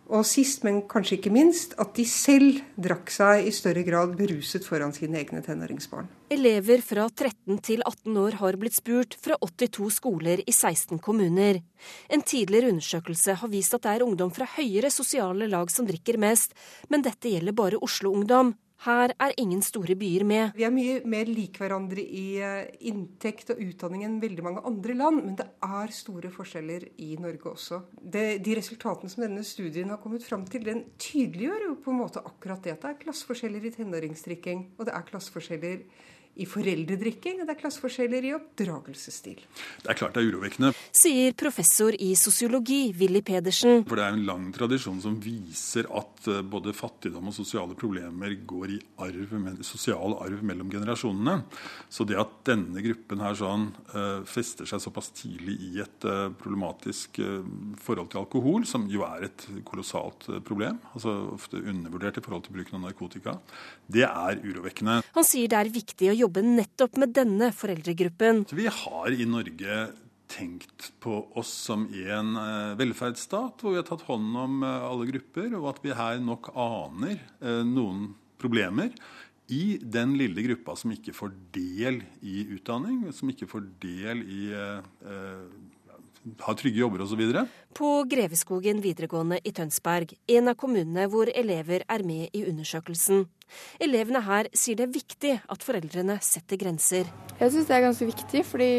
Og sist, men kanskje ikke minst, at de selv drakk seg i større grad beruset foran sine egne tenåringsbarn. Elever fra 13 til 18 år har blitt spurt fra 82 skoler i 16 kommuner. En tidligere undersøkelse har vist at det er ungdom fra høyere sosiale lag som drikker mest, men dette gjelder bare Oslo-ungdom. Her er ingen store byer med. Vi er mye mer lik hverandre i eh, inntekt og utdanning enn veldig mange andre land, men det er store forskjeller i Norge også. Det, de resultatene som denne studien har kommet fram til, den tydeliggjør jo på en måte akkurat det at det er klasseforskjeller i tenåringsdrikking, og det er klasseforskjeller i foreldredrikking, og det er klasseforskjeller i oppdragelsesstil. Det er klart det er urovekkende. Sier professor i sosiologi Willy Pedersen. For det er en lang tradisjon som viser at eh, både fattigdom og sosiale problemer går i arv, sosial arv mellom generasjonene. Så det at denne gruppen her sånn uh, fester seg såpass tidlig i et uh, problematisk forhold til alkohol, som jo er et kolossalt problem, altså ofte undervurdert i forhold til bruken av narkotika, det er urovekkende. Han sier det er viktig å jobbe jobbe nettopp med denne foreldregruppen. Vi har i Norge tenkt på oss som en eh, velferdsstat, hvor vi har tatt hånd om eh, alle grupper, og at vi her nok aner eh, noen problemer i den lille gruppa som ikke får del i utdanning, som ikke får del i har trygge jobber osv. På Greveskogen videregående i Tønsberg, en av kommunene hvor elever er med i undersøkelsen. Elevene her sier det er viktig at foreldrene setter grenser. Jeg syns det er ganske viktig, fordi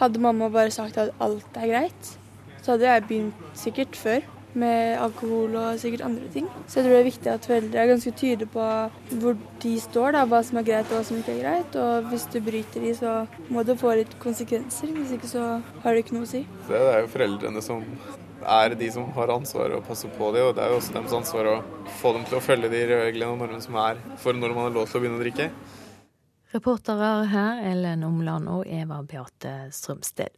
hadde mamma bare sagt at alt er greit, så hadde jeg begynt sikkert før med alkohol og sikkert andre ting. Så jeg tror det er viktig at foreldre er ganske tydelige på hvor de står, da, hva som er greit og hva som ikke er greit. Og hvis du bryter de, så må det få litt konsekvenser. Hvis ikke så har det ikke noe å si. Det er jo foreldrene som er de som har ansvaret å passe på det, og det er jo også deres ansvar å få dem til å følge de reglene og normene som er for når man har lov til å begynne å drikke. Reportere her Ellen Omland og Eva Beate Strømsted.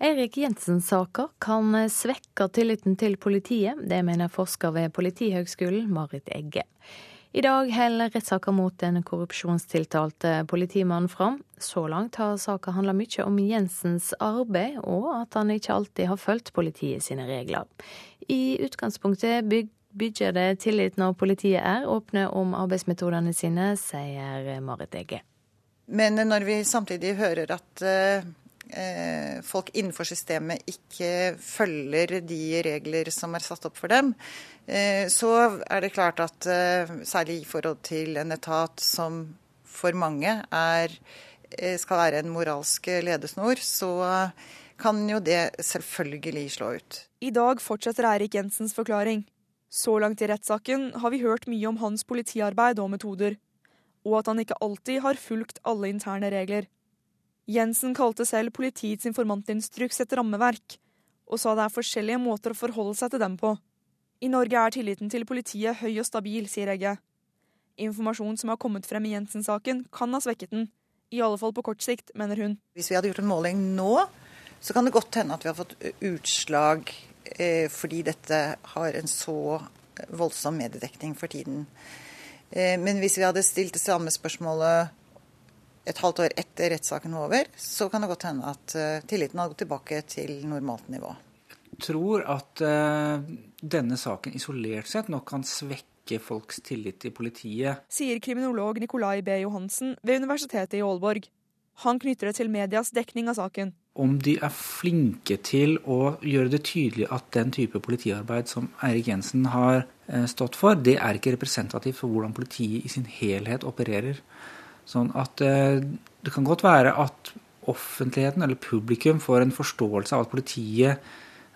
Eirik Jensen-saker kan svekke tilliten til politiet. Det mener forsker ved Politihøgskolen, Marit Egge. I dag holder rettssaker mot den korrupsjonstiltalte politimannen fram. Så langt har saka handla mye om Jensens arbeid, og at han ikke alltid har fulgt politiet sine regler. I utgangspunktet bygger det tillit når politiet er åpne om arbeidsmetodene sine, sier Marit Egge. Men når vi samtidig hører at Eh, folk innenfor systemet ikke følger de regler som er satt opp for dem, eh, så er det klart at eh, særlig i forhold til en etat som for mange er, skal være en moralsk ledesnor, så kan jo det selvfølgelig slå ut. I dag fortsetter Eirik Jensens forklaring. Så langt i rettssaken har vi hørt mye om hans politiarbeid og metoder, og at han ikke alltid har fulgt alle interne regler. Jensen kalte selv politiets informantinstruks et rammeverk, og sa det er forskjellige måter å forholde seg til dem på. I Norge er tilliten til politiet høy og stabil, sier Egge. Informasjon som har kommet frem i Jensen-saken, kan ha svekket den. I alle fall på kort sikt, mener hun. Hvis vi hadde gjort en måling nå, så kan det godt hende at vi har fått utslag eh, fordi dette har en så voldsom mediedekning for tiden. Eh, men hvis vi hadde stilt det samme spørsmålet et halvt år etter rettssaken var over, så kan det godt hende at uh, tilliten hadde gått tilbake til normalt nivå. Jeg tror at uh, denne saken isolert sett nok kan svekke folks tillit til politiet. Sier kriminolog Nikolai B. Johansen ved Universitetet i Aalborg. Han knytter det til medias dekning av saken. Om de er flinke til å gjøre det tydelig at den type politiarbeid som Eirik Jensen har eh, stått for, det er ikke representativt for hvordan politiet i sin helhet opererer. Sånn at eh, det kan godt være at offentligheten eller publikum får en forståelse av at politiet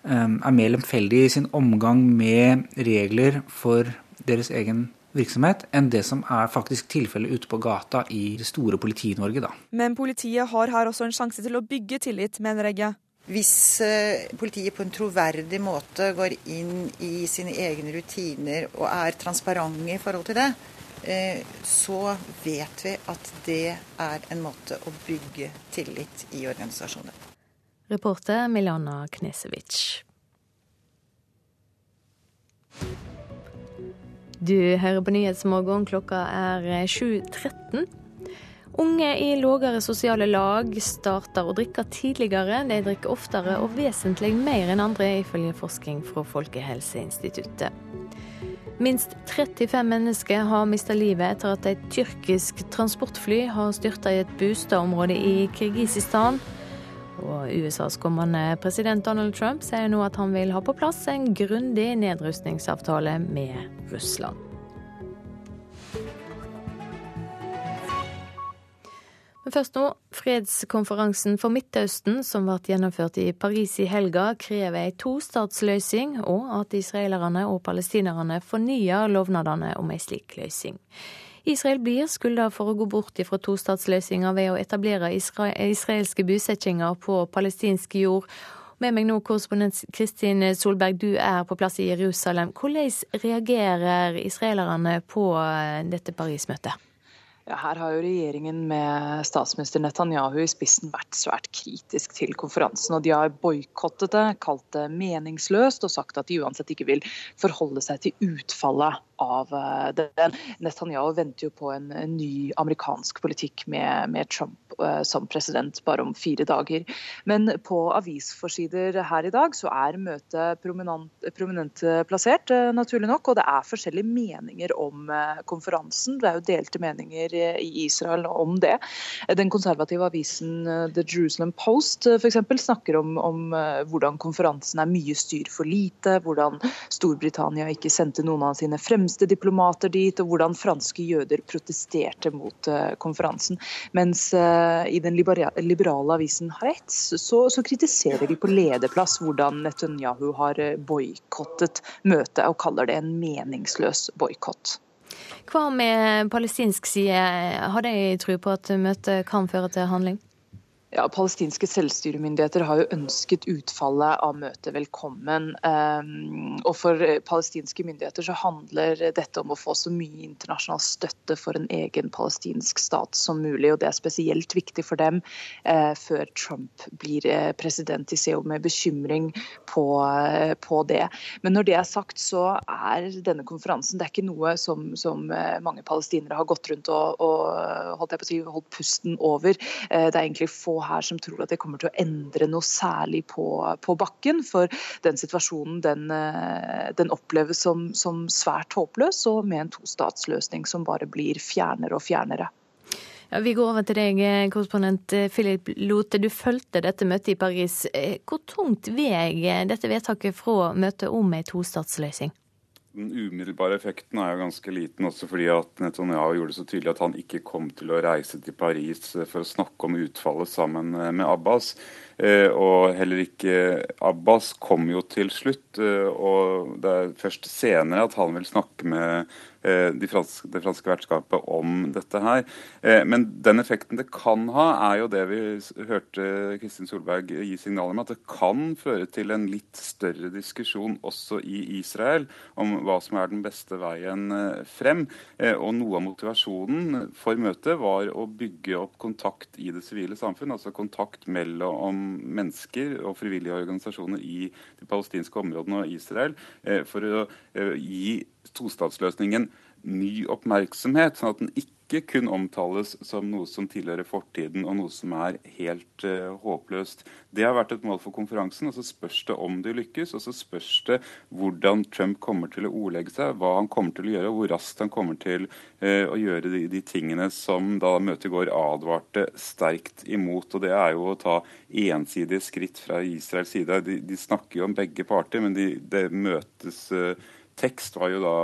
eh, er mer lemfeldig i sin omgang med regler for deres egen virksomhet enn det som er faktisk tilfellet ute på gata i det store Politi-Norge. da. Men politiet har her også en sjanse til å bygge tillit, mener Egge. Hvis eh, politiet på en troverdig måte går inn i sine egne rutiner og er transparente i forhold til det, så vet vi at det er en måte å bygge tillit i organisasjoner. Reporter Milana Knesevic. Du hører på Nyhetsmorgen. Klokka er 7.13. Unge i lågere sosiale lag starter å drikke tidligere. De drikker oftere og vesentlig mer enn andre, ifølge forskning fra Folkehelseinstituttet. Minst 35 mennesker har mista livet etter at et tyrkisk transportfly har styrta i et boligområde i Kirgisistan. Og USAs kommende president Donald Trump sier nå at han vil ha på plass en grundig nedrustningsavtale med Russland. Men først nå. Fredskonferansen for Midtøsten, som ble gjennomført i Paris i helga, krever ei tostatsløsning, og at israelerne og palestinerne fornyer lovnadene om ei slik løsning. Israel blir skylda for å gå bort fra tostatsløsninga ved å etablere israelske bosettinger på palestinsk jord. Med meg nå, korrespondent Kristin Solberg, du er på plass i Jerusalem. Hvordan reagerer israelerne på eh, dette Paris-møtet? Ja, her har jo regjeringen med statsminister Netanyahu i spissen vært svært kritisk til konferansen. og De har boikottet det, kalt det meningsløst og sagt at de uansett ikke vil forholde seg til utfallet av eh, den. Netanyahu venter jo på en, ny amerikansk politikk med, med Trump uh, som president bare om fire dager. Men på avisforsider her i dag så er møtet prominent, prominent plassert, naturlig nok. Og det er forskjellige meninger om konferansen. Det er jo delte meninger i Israel om det. Den konservative avisen The Jerusalem Post for eksempel, snakker om, om hvordan konferansen er mye styr for lite, hvordan Storbritannia ikke sendte noen av sine fremste diplomater dit, og hvordan franske jøder protesterte mot konferansen. Mens i den liberale avisen Haaretz så, så, kritiserer de på lederplass hvordan Netanyahu har boikottet møtet, og kaller det en meningsløs boikott. Hva med palestinsk side, har de tro på at møtet kan føre til handling? Ja, Palestinske selvstyremyndigheter har jo ønsket utfallet av møtet velkommen. Ehm, og For palestinske myndigheter så handler dette om å få så mye internasjonal støtte for en egen palestinsk stat som mulig. og Det er spesielt viktig for dem eh, før Trump blir eh, president. De ser jo med bekymring på, eh, på, det. Men når det er sagt, så er denne konferansen det er ikke noe som, som mange palestinere har gått rundt og, og holdt, si, holdt pusten over. Det er egentlig få her som tror at det kommer til å endre noe særlig på, på bakken. For den situasjonen den, eh, den oppleves som, som, svært håpløs, og med en tostatsløsning som bare blir fjernere og fjernere. Ja, vi går over til deg, eh, korrespondent eh, Philip Lote. Du fulgte dette møtet i Paris. Hvor tungt veier dette vedtaket fra møtet om ei tostatsløsning? Den umiddelbare effekten er jo ganske liten, også fordi at Netanyahu gjorde det så tydelig at han ikke kom til å reise til Paris for å snakke om utfallet sammen med Abbas. Eh, og heller ikke Abbas kom jo til slutt. Eh, og det er først senere at han vil snakke med Eh, de franske, det franske vertskapet om dette her. Eh, men den effekten det kan ha, er jo det vi hørte Kristin Solberg gi signaler om, at det kan føre til en litt større diskusjon også i Israel om hva som er den beste veien eh, frem. Og noe av motivasjonen for møtet var å bygge opp kontakt i det sivile samfunn, altså kontakt mellom mennesker og frivillige organisasjoner i de palestinske områdene og Israel, for å gi tostatsløsningen ny oppmerksomhet, sånn at den ikke kun omtales som noe som tilhører fortiden og noe som er helt uh, håpløst. Det har vært et mål for konferansen. og Så spørs det om de lykkes, og så spørs det hvordan Trump kommer til å ordlegge seg, hva han kommer til å gjøre, og hvor raskt han kommer til uh, å gjøre de, de, tingene som da møtet i går advarte sterkt imot. og Det er jo å ta ensidige skritt fra Israels side. De, de snakker jo om begge parter, men de, det møtes uh, tekst var jo da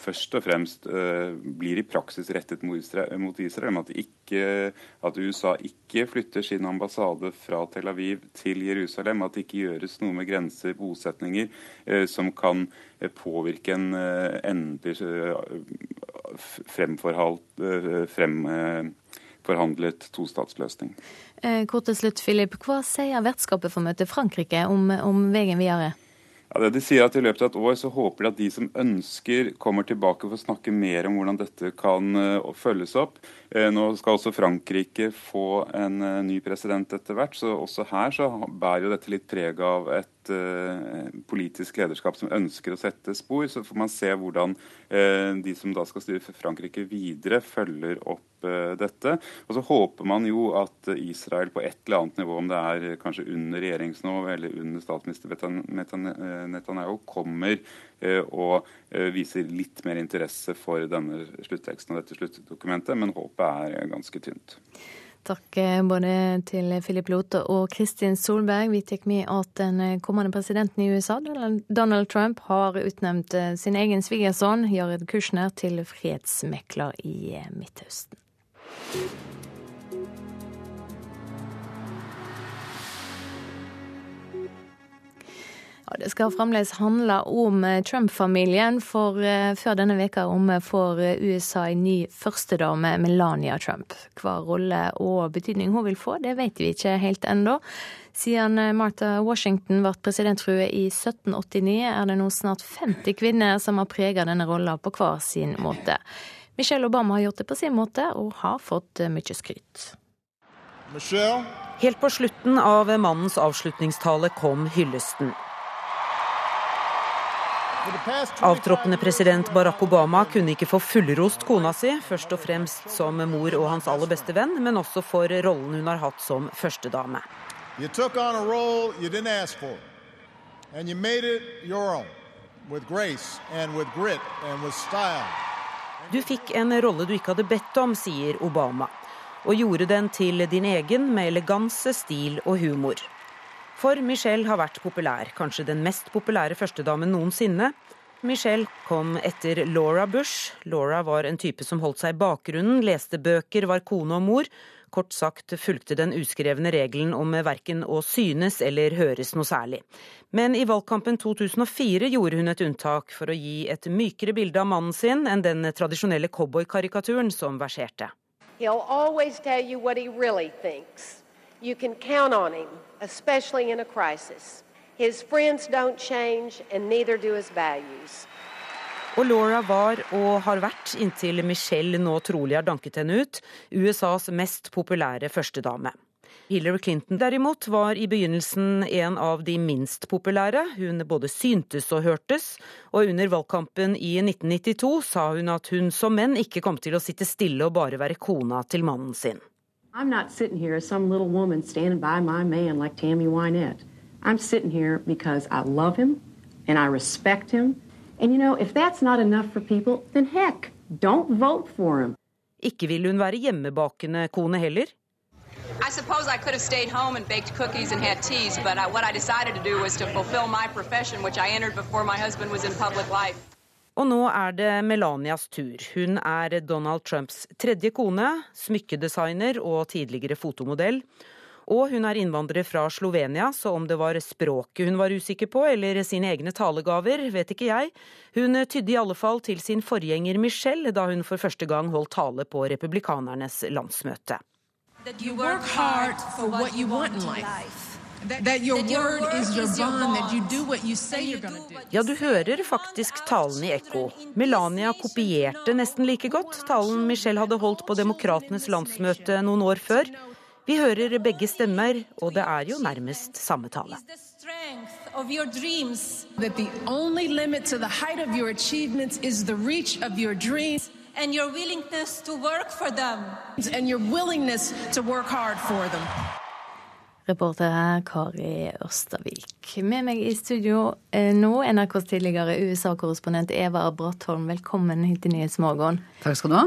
først og fremst uh, blir i praksis rettet mot Israel, mot at, ikke, at, USA ikke flytter sin ambassade fra Tel Aviv til Jerusalem. At det ikke gjøres noe med grenser, bosetninger, uh, som kan uh, påvirke en endelig fremforhandlet frem, forhandlet tostatsløsning. Kort til slutt, Philip. Hva sier vertskapet for møtet Frankrike om, om veien videre? Ja, de sier at I løpet av et år så håper de at de som ønsker, kommer tilbake for å snakke mer om hvordan dette kan uh, følges opp. Uh, nå skal også Frankrike få en uh, ny president etter hvert, så også her så bærer jo dette litt preg av et politisk lederskap som ønsker å sette spor. Så får man se hvordan de som da skal styre Frankrike videre, følger opp dette. Og så håper man jo at Israel på et eller annet nivå, om det er kanskje under regjeringsnivå eller under statsminister Netanyahu, kommer eh, og eh, viser litt mer interesse for denne slutteksten og dette sluttdokumentet, men håpet er ganske tynt. Takk eh, både til Philip Lote og Kristin Solberg. Vi tar med at den kommende presidenten i USA, Donald Trump, har utnevnt sin egen svigersønn, Jared Kushner, til fredsmekler i Midtøsten. Ja, det skal fremdeles handle om eh, Trump-familien, for uh, før denne veka om får USA en ny førstedame, Melania Trump. Hva rolle og betydning hun vil få, det vet vi ikke helt ennå. Siden eh, Martha Washington ble presidentfrue i 1789, er det nå snart 50 kvinner som har preget denne rolla på hver sin måte. Michelle Obama har gjort det på sin måte, og har fått eh, mye skryt. Michelle. Helt på slutten av mannens avslutningstale kom hyllesten. Avtroppende president Barack Obama kunne ikke få fullrost kona si, først og fremst som mor og hans aller beste venn, men også for rollen hun har hatt som førstedame. Du fikk en rolle du ikke hadde bedt om, sier Obama, og gjorde den til din egen med eleganse, stil og humor. For Michelle har vært populær, kanskje den mest populære førstedamen noensinne. Michelle kom etter Laura Bush. Laura var en type som holdt seg i bakgrunnen, leste bøker, var kone og mor, kort sagt fulgte den uskrevne regelen om verken å synes eller høres noe særlig. Men i valgkampen 2004 gjorde hun et unntak for å gi et mykere bilde av mannen sin enn den tradisjonelle cowboykarikaturen som verserte. You can count on him, especially in a crisis. His friends don't change, and neither do his values. Og Laura var, og har vært, inntil Michelle nå trolig har danket henne ut, USAs mest populære førstedame. Hillary Clinton derimot var i begynnelsen en av de minst populære. Hun både syntes og hørtes, og under valgkampen i 1992 sa hun at hun som menn ikke kom til å sitte stille og bare være kona til mannen sin. I'm not sitting here as some little woman standing by my man like Tammy Wynette. I'm sitting here because I love him and I respect him And you know, if that's not enough for people, then heck, don't vote for him. Ikke vil hun være hjemmebakende kone heller. I suppose I could have stayed home and baked cookies and had teas, but I, what I decided to do was to fulfill my profession, which I entered before my husband was in public life. Og nå er det Melanias tur. Hun er Donald Trumps tredje kone, smykkedesigner og tidligere fotomodell. Og hun er innvandrer fra Slovenia, så om det var språket hun var usikker på, eller sine egne talegaver, vet ikke jeg. Hun tydde i alle fall til sin forgjenger Michelle da hun for første gang holdt tale på republikanernes landsmøte. Ja, du hører faktisk talen i ekko. Melania kopierte nesten like godt talen Michelle hadde holdt på Demokratenes landsmøte noen år før. Vi hører begge stemmer, og det er jo nærmest samme tale. And your willingness to work for them. And your willingness to work hard for them. Reporter her Kari Ørstavik. Med meg i studio eh, nå, NRKs tidligere USA-korrespondent Eva Brattholm. Velkommen hit til Nyhetsmorgen. Takk skal du ha.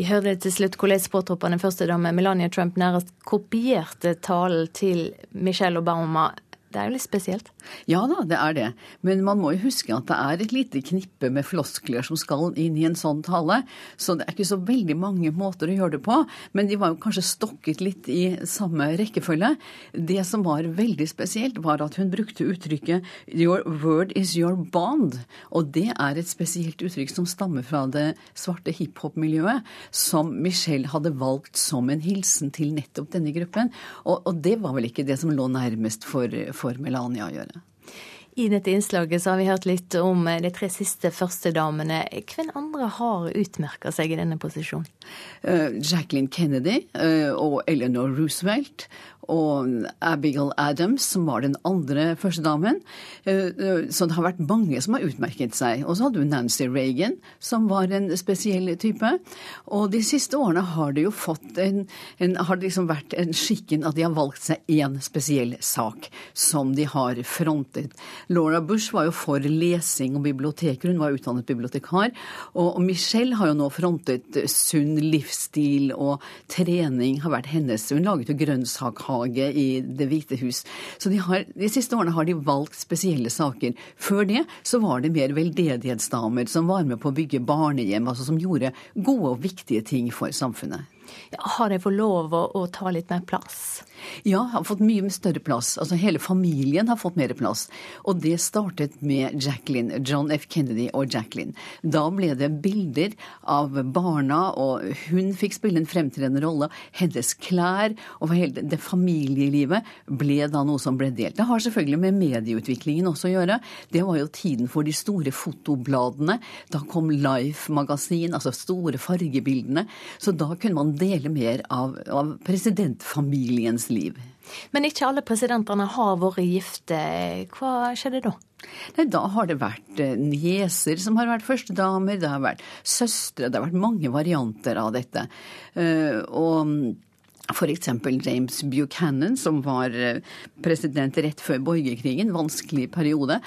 Vi hørte til slutt hvordan påtroppende førstedame Melania Trump nærmest kopierte talen til Michelle Obama. Det er jo litt spesielt? Ja da, det er det. Men man må jo huske at det er et lite knippe med floskler som skal inn i en sånn tale. Så det er ikke så veldig mange måter å gjøre det på. Men de var jo kanskje stokket litt i samme rekkefølge. Det som var veldig spesielt, var at hun brukte uttrykket 'your word is your bond'. Og det er et spesielt uttrykk som stammer fra det svarte hiphop-miljøet, som Michelle hadde valgt som en hilsen til nettopp denne gruppen. Og, og det var vel ikke det som lå nærmest for for Melania å gjøre. I dette innslaget så har vi hørt litt om de tre siste førstedamene. Hvem andre har utmerka seg i denne posisjonen? Uh, Jacqueline Kennedy uh, og Eleanor Roosevelt og Abigail Adams, som var den andre førstedamen. Eh, eh, så det har vært mange som har utmerket seg. Og så hadde du Nancy Reagan, som var en spesiell type. Og de siste årene har det jo fått en, en har det liksom vært en skikken at de har valgt seg én spesiell sak som de har frontet. Laura Bush var jo for lesing og biblioteker, hun var utdannet bibliotekar. Og Michelle har jo nå frontet sunn livsstil og trening har vært hennes. Hun laget jo grønnsakhager hage i Det hvite hus. Så de, har, de siste årene har de valgt spesielle saker. Før det så var det mer veldedighetsdamer som var med på å bygge barnehjem, altså som gjorde gode og viktige ting for samfunnet. Ja, har jeg fått lov å, å ta litt mer plass? Ja, har fått mye større plass. Altså Hele familien har fått mer plass. Og det startet med Jacqueline, John F. Kennedy og Jacqueline. Da ble det bilder av barna, og hun fikk spille en fremtredende rolle. Hennes klær og hele det familielivet ble da noe som ble delt. Det har selvfølgelig med medieutviklingen også å gjøre. Det var jo tiden for de store fotobladene. Da kom Life-magasin, altså store fargebildene. Så da kunne man dele mer av, av presidentfamiliens liv. Men ikke alle presidentene har vært gifte. Hva skjedde da? Nei, Da har det vært eh, nieser som har vært førstedamer, det har vært søstre, det har vært mange varianter av dette. Eh, og F.eks. James Buchanan, som var eh, president rett før borgerkrigen, vanskelig periode.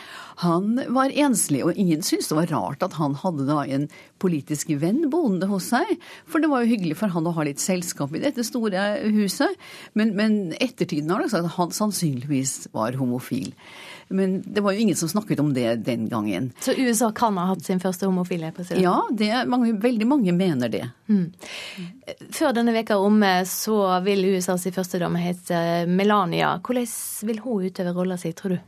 Han var enslig, og ingen syntes det var rart at han hadde da en politisk venn boende hos seg. For det var jo hyggelig for han å ha litt selskap i dette store huset. Men, men ettertiden har det sagt at han sannsynligvis var homofil. Men det var jo ingen som snakket om det den gangen. Så USA kan ha hatt sin første homofile president? Ja, det, mange, veldig mange mener det. Mm. Før denne veka omme så vil USAs førstedame hete Melania. Hvordan vil hun utøve rolla si, tror du?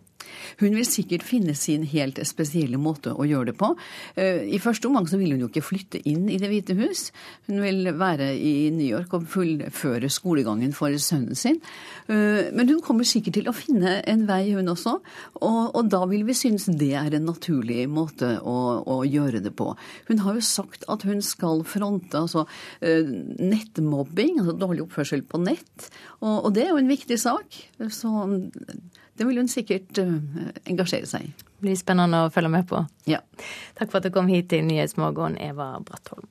Hun vil sikkert finne sin helt spesielle måte å gjøre det på. Eh, I første omgang så vil hun jo ikke flytte inn i Det hvite hus. Hun vil være i New York og fullføre skolegangen for sønnen sin. Eh, men hun kommer sikkert til å finne en vei, hun også. Og, og da vil vi synes det er en naturlig måte å, å, gjøre det på. Hun har jo sagt at hun skal fronte altså, eh, nettmobbing, altså dårlig oppførsel på nett. Og, og det er jo en viktig sak. Så det vil hun sikkert uh, engasjere seg i. Det blir spennende å følge med på. Ja. Takk for at du kom hit til Nyhetsmorgen, Eva Brattholm.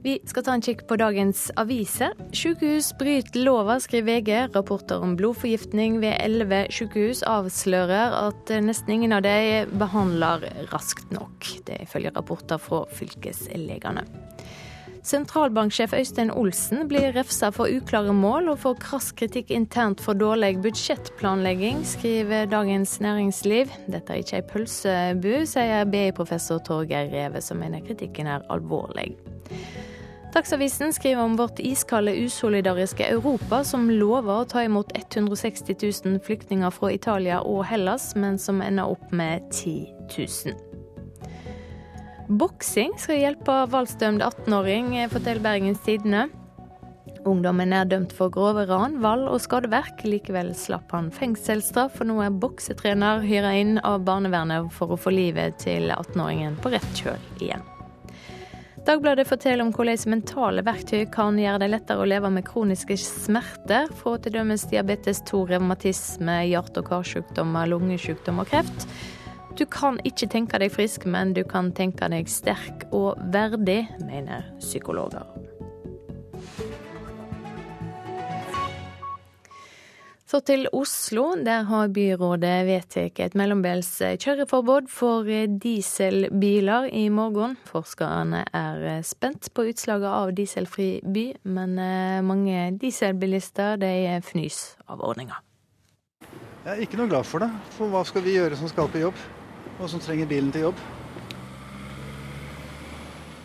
Vi skal ta en kikk på dagens aviser. Sykehus bryter lova, skriver VG. Rapporter om blodforgiftning ved elleve sykehus avslører at nesten ingen av dem behandler raskt nok. Det ifølge rapporter fra fylkeslegene. Sentralbanksjef Øystein Olsen blir refsa for uklare mål og får krass kritikk internt for dårlig budsjettplanlegging, skriver Dagens Næringsliv. Dette er ikke ei pølsebu, sier BI-professor Torgeir Reve, som mener kritikken er alvorlig. Dagsavisen skriver om vårt iskalde, usolidariske Europa, som lover å ta imot 160 000 flyktninger fra Italia og Hellas, men som ender opp med 10 000. Boksing skal hjelpe voldsdømt 18-åring, forteller Bergens Tidende. Ungdommen er dømt for grove ran, vold og skadeverk. Likevel slapp han fengselsstraff, og nå er boksetrener hyra inn av barnevernet for å få livet til 18-åringen på rett kjøl igjen. Dagbladet forteller om hvordan mentale verktøy kan gjøre det lettere å leve med kroniske smerter, fra t.d. diabetes 2, revmatisme, hjerte- og karsykdommer, lungesykdom og kreft. Du kan ikke tenke deg frisk, men du kan tenke deg sterk og verdig, mener psykologer. Så til Oslo. Der har byrådet vedtatt et mellombels kjøreforbud for dieselbiler i morgen. Forskerne er spent på utslaget av dieselfri by, men eh, mange dieselbilister de fnys av ordninga. Jeg er ikke noe glad for det. For hva skal vi gjøre som skal på jobb, og som trenger bilen til jobb?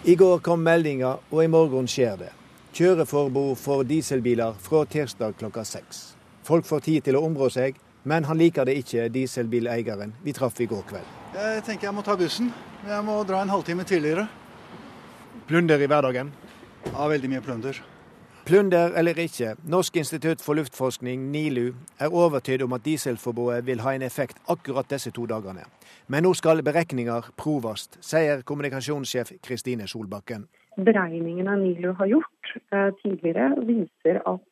I går kom meldinga, og i morgen skjer det. Kjøreforbud for dieselbiler fra tirsdag klokka seks. Folk får tid til å områ seg, men han liker det ikke, dieselbileieren vi traff i går kveld. Jeg tenker jeg må ta bussen. Jeg må dra en halvtime tidligere. Plunder i hverdagen? Ja, veldig mye plunder. Plunder eller ikke, Norsk institutt for luftforskning, NILU, er overtydd om at dieselforbudet vil ha en effekt akkurat disse to dagene. Men nå skal beregninger proves, sier kommunikasjonssjef Kristine Solbakken. Beregningene NILU har gjort eh, tidligere, viser at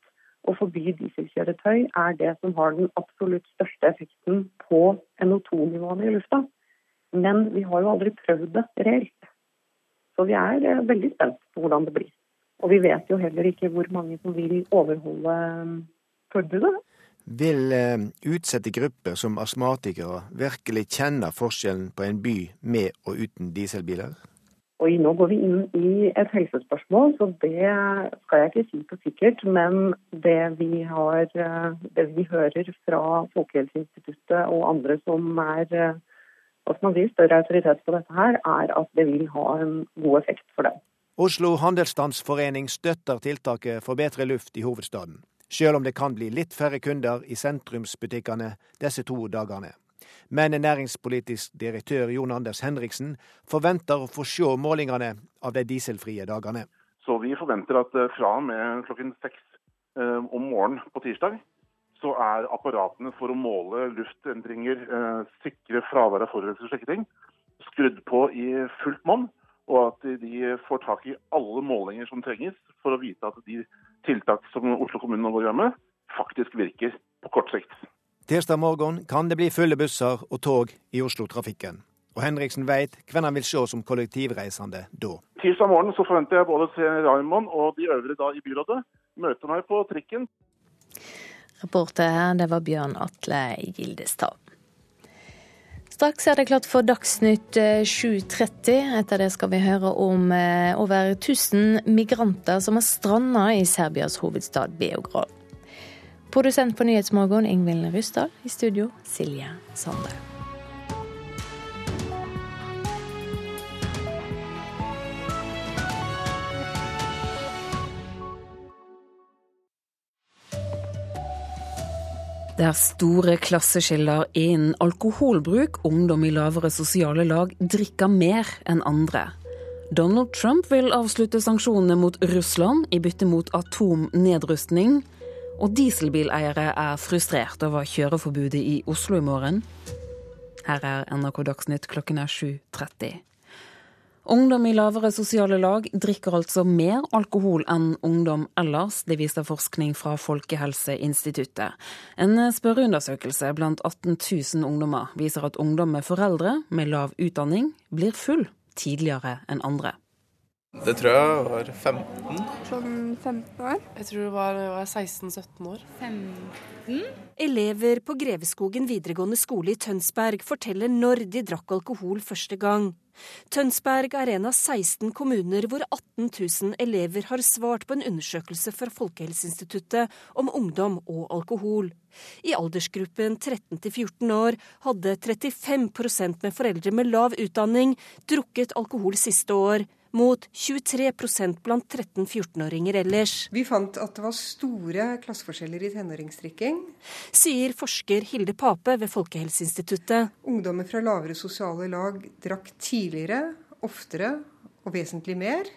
å forby dieselkjøretøy er det som har den absolutt største effekten på NO2-nivåene i lufta. Men vi har jo aldri prøvd det reelt. Så vi er eh, veldig spent på hvordan det blir. Og vi vet jo heller ikke hvor mange som vil overholde um, forbudet. Vil eh, utsette grupper som astmatikere virkelig kjenne forskjellen på en by med og uten dieselbiler? Oi, nå går vi inn i et helsespørsmål, så det skal jeg ikke si på sikkert. Men det vi, har, eh, det vi hører fra Folkehelseinstituttet og andre som er eh, hva skal man si, større autoritet på dette her, er at det vil ha en god effekt for dem. Oslo Handelsstandsforening støtter tiltaket for bedre luft i hovedstaden, selv om det kan bli litt færre kunder i sentrumsbutikkene disse to dagene. Men næringspolitisk direktør Jon Anders Henriksen forventer å få se målingene av de dieselfrie dagene. Så Vi forventer at eh, fra og med klokken seks eh, om morgenen på tirsdag, så er apparatene for å måle luftendringer, eh, sikre fravær av forurensning og slike ting, skrudd på i fullt monn og at de får tak i alle målinger som trenges for å vite at de tiltak som Oslo kommune nå gjør med, faktisk virker på kort sikt. Tirsdag morgen kan det bli fulle busser og tog i Oslo-trafikken. Og Henriksen veit hvem han vil se som kollektivreisende da. Tirsdag morgen så forventer jeg både å se Raymond og de øvrige da i byrådet møte meg på trikken. Reporter her, det var Bjørn Atle Gildestad. Straks er det klart for Dagsnytt 7.30. Eh, Etter det skal vi høre om eh, over 1000 migranter som har stranda i Serbias hovedstad Beograd. Produsent for Nyhetsmorgen Ingvild Ryssdal. I studio Silje Sande. Det er store klasseskiller innen alkoholbruk. Ungdom i lavere sosiale lag drikker mer enn andre. Donald Trump vil avslutte sanksjonene mot Russland i bytte mot atomnedrustning. Og dieselbileiere er frustrert over kjøreforbudet i Oslo i morgen. Her er NRK Dagsnytt klokken er 7.30. Ungdom i lavere sosiale lag drikker altså mer alkohol enn ungdom ellers. Det viser forskning fra Folkehelseinstituttet. En spørreundersøkelse blant 18 000 ungdommer viser at ungdom med foreldre med lav utdanning blir full tidligere enn andre. Det tror jeg var 15. Sånn 15 år? Jeg tror det var, var 16-17 år. 15? Elever på Greveskogen videregående skole i Tønsberg forteller når de drakk alkohol første gang. Tønsberg er en av 16 kommuner hvor 18 000 elever har svart på en undersøkelse fra Folkehelseinstituttet om ungdom og alkohol. I aldersgruppen 13 14 år hadde 35% med foreldre med lav utdanning drukket alkohol siste år mot 23% blant 13-14-åringer ellers. Vi fant at det var store klasseforskjeller i tenåringsdrikking. Sier forsker Hilde Pape ved Folkehelseinstituttet. Ungdommer fra lavere sosiale lag drakk tidligere, oftere og vesentlig mer.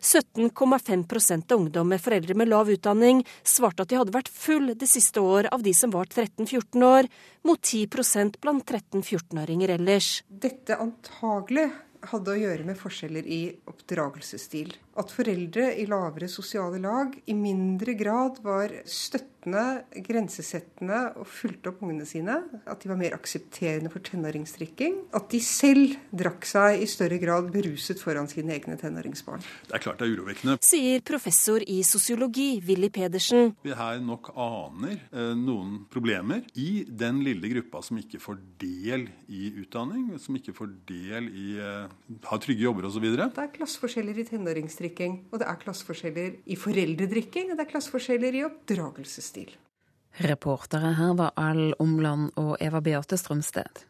17,5% av ungdom med foreldre med lav utdanning svarte at de hadde vært full det siste år av de som var 13-14 år, mot 10% blant 13-14-åringer ellers. Dette antagelig hadde å gjøre med forskjeller i oppdragelsesstil. At foreldre i lavere sosiale lag i mindre grad var støttende, grensesettende og fulgte opp ungene sine. At de var mer aksepterende for tenåringsdrikking. At de selv drakk seg i større grad beruset foran sine egne tenåringsbarn. Det er klart det er urovekkende. Sier professor i sosiologi Willy Pedersen. Vi her nok aner eh, noen problemer i den lille gruppa som ikke får del i utdanning, som ikke får del i eh, har trygge jobber osv. Det er klasseforskjeller i tenåringsdrikking, og det er klasseforskjeller i foreldredrikking, og det er klasseforskjeller i oppdragelsesstil. Reportere her var Al Omland og Eva Beate Strømsted.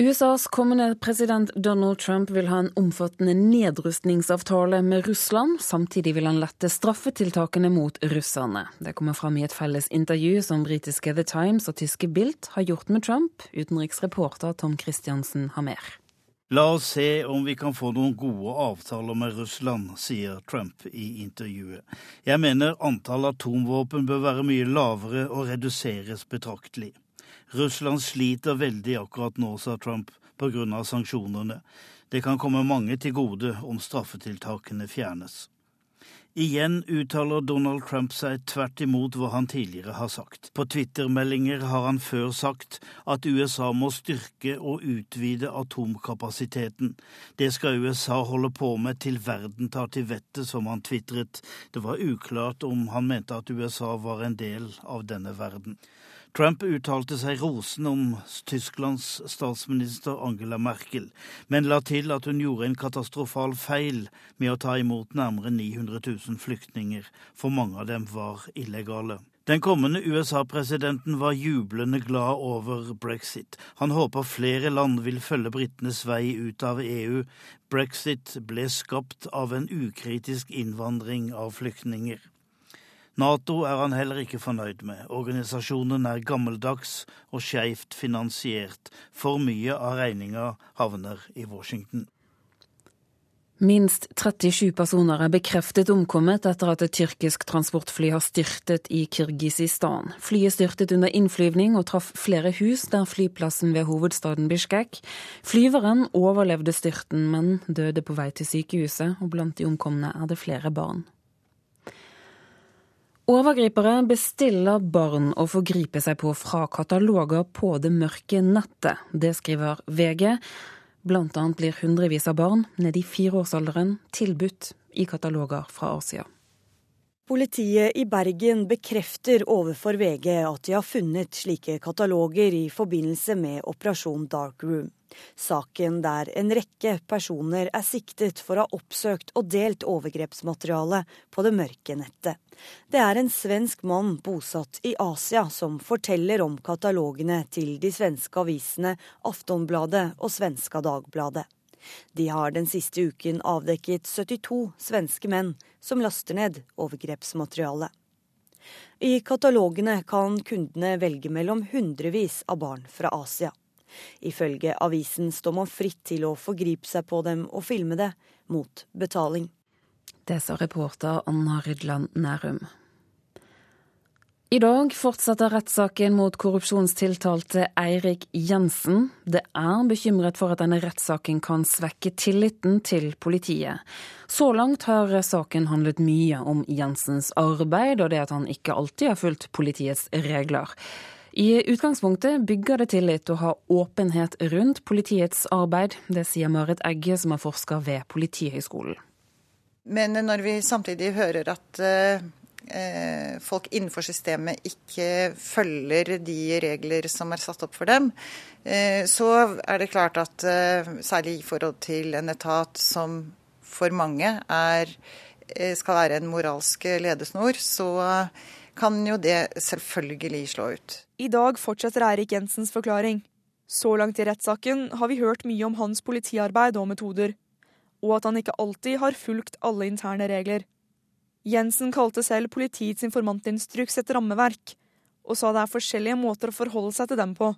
USAs kommende president Donald Trump vil ha en omfattende nedrustningsavtale med Russland. Samtidig vil han lette straffetiltakene mot russerne. Det kommer fram i et felles intervju som britiske The Times og tyske Bilt har gjort med Trump. Utenriksreporter Tom Christiansen har mer. La oss se om vi kan få noen gode avtaler med Russland, sier Trump i intervjuet. Jeg mener antall atomvåpen bør være mye lavere og reduseres betraktelig. Russland sliter veldig akkurat nå, sa Trump, på grunn av sanksjonene. Det kan komme mange til gode om straffetiltakene fjernes. Igjen uttaler Donald Trump seg tvert imot hva han tidligere har sagt. På Twitter-meldinger har han før sagt at USA må styrke og utvide atomkapasiteten. Det skal USA holde på med til verden tar til vettet, som han tvitret. Det var uklart om han mente at USA var en del av denne verden. Trump uttalte seg rosende om Tysklands statsminister Angela Merkel, men la til at hun gjorde en katastrofal feil med å ta imot nærmere 900 000 flyktninger, for mange av dem var illegale. Den kommende USA-presidenten var jublende glad over brexit. Han håper flere land vil følge britenes vei ut av EU. Brexit ble skapt av en ukritisk innvandring av flyktninger. Nato er han heller ikke fornøyd med. Organisasjonen er gammeldags og skeivt finansiert. For mye av regninga havner i Washington. Minst 37 personer er bekreftet omkommet etter at et tyrkisk transportfly har styrtet i Kirgisistan. Flyet styrtet under innflyvning og traff flere hus der flyplassen ved hovedstaden Bishkek. Flyveren overlevde styrten, men døde på vei til sykehuset, og blant de omkomne er det flere barn. Overgripere bestiller barn å forgripe seg på fra kataloger på det mørke nettet. Det skriver VG. Blant annet blir hundrevis av barn ned i fireårsalderen tilbudt i kataloger fra Asia. Politiet i Bergen bekrefter overfor VG at de har funnet slike kataloger i forbindelse med Operasjon Dark Room. Saken der en rekke personer er siktet for å ha oppsøkt og delt overgrepsmateriale på det mørke nettet. Det er en svensk mann bosatt i Asia som forteller om katalogene til de svenske avisene Aftonbladet og Svenska Dagbladet. De har den siste uken avdekket 72 svenske menn som laster ned overgrepsmateriale. I katalogene kan kundene velge mellom hundrevis av barn fra Asia. Ifølge avisen står man fritt til å forgripe seg på dem og filme det, mot betaling. Det sa reporter Anna Rydland Nærum. I dag fortsetter rettssaken mot korrupsjonstiltalte Eirik Jensen. Det er bekymret for at denne rettssaken kan svekke tilliten til politiet. Så langt har saken handlet mye om Jensens arbeid og det at han ikke alltid har fulgt politiets regler. I utgangspunktet bygger det tillit å ha åpenhet rundt politiets arbeid. Det sier Marit Egge, som er forsker ved Politihøgskolen. Men når vi samtidig hører at eh, folk innenfor systemet ikke følger de regler som er satt opp for dem, eh, så er det klart at eh, særlig i forhold til en etat som for mange er, eh, skal være en moralsk ledesnor, så kan jo det selvfølgelig slå ut. I dag fortsetter Eirik Jensens forklaring. Så langt i rettssaken har vi hørt mye om hans politiarbeid og metoder, og at han ikke alltid har fulgt alle interne regler. Jensen kalte selv politiets informantinstruks et rammeverk, og sa det er forskjellige måter å forholde seg til dem på.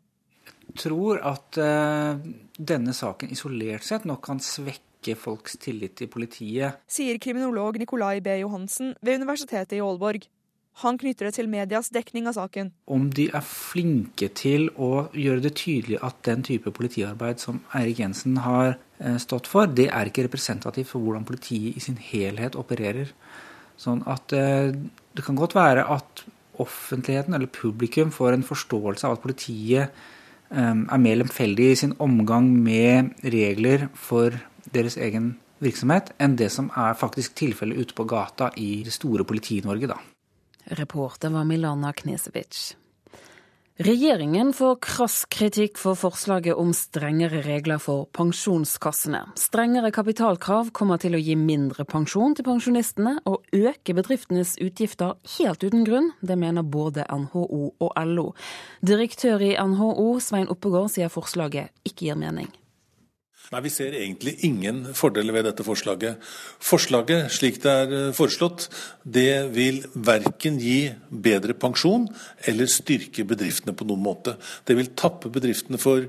Jeg tror at uh, denne saken isolert sett nok kan svekke folks tillit til politiet. Sier kriminolog Nikolai B. Johansen ved Universitetet i Aalborg. Han knytter det til medias dekning av saken. Om de er flinke til å gjøre det tydelig at den type politiarbeid som Eirik Jensen har eh, stått for, det er ikke representativt for hvordan politiet i sin helhet opererer. Sånn at eh, det kan godt være at offentligheten eller publikum får en forståelse av at politiet eh, er mer lemfeldig i sin omgang med regler for deres egen virksomhet, enn det som er faktisk tilfellet ute på gata i det store Politi-Norge, da. Reporter var Milana Knesevic. Regjeringen får krass kritikk for forslaget om strengere regler for pensjonskassene. Strengere kapitalkrav kommer til å gi mindre pensjon til pensjonistene og øke bedriftenes utgifter helt uten grunn. Det mener både NHO og LO. Direktør i NHO, Svein Oppegård, sier forslaget ikke gir mening. Nei, Vi ser egentlig ingen fordeler ved dette forslaget. Forslaget, slik det er eh, foreslått, det vil verken gi bedre pensjon eller styrke bedriftene på noen måte. Det vil tappe bedriftene for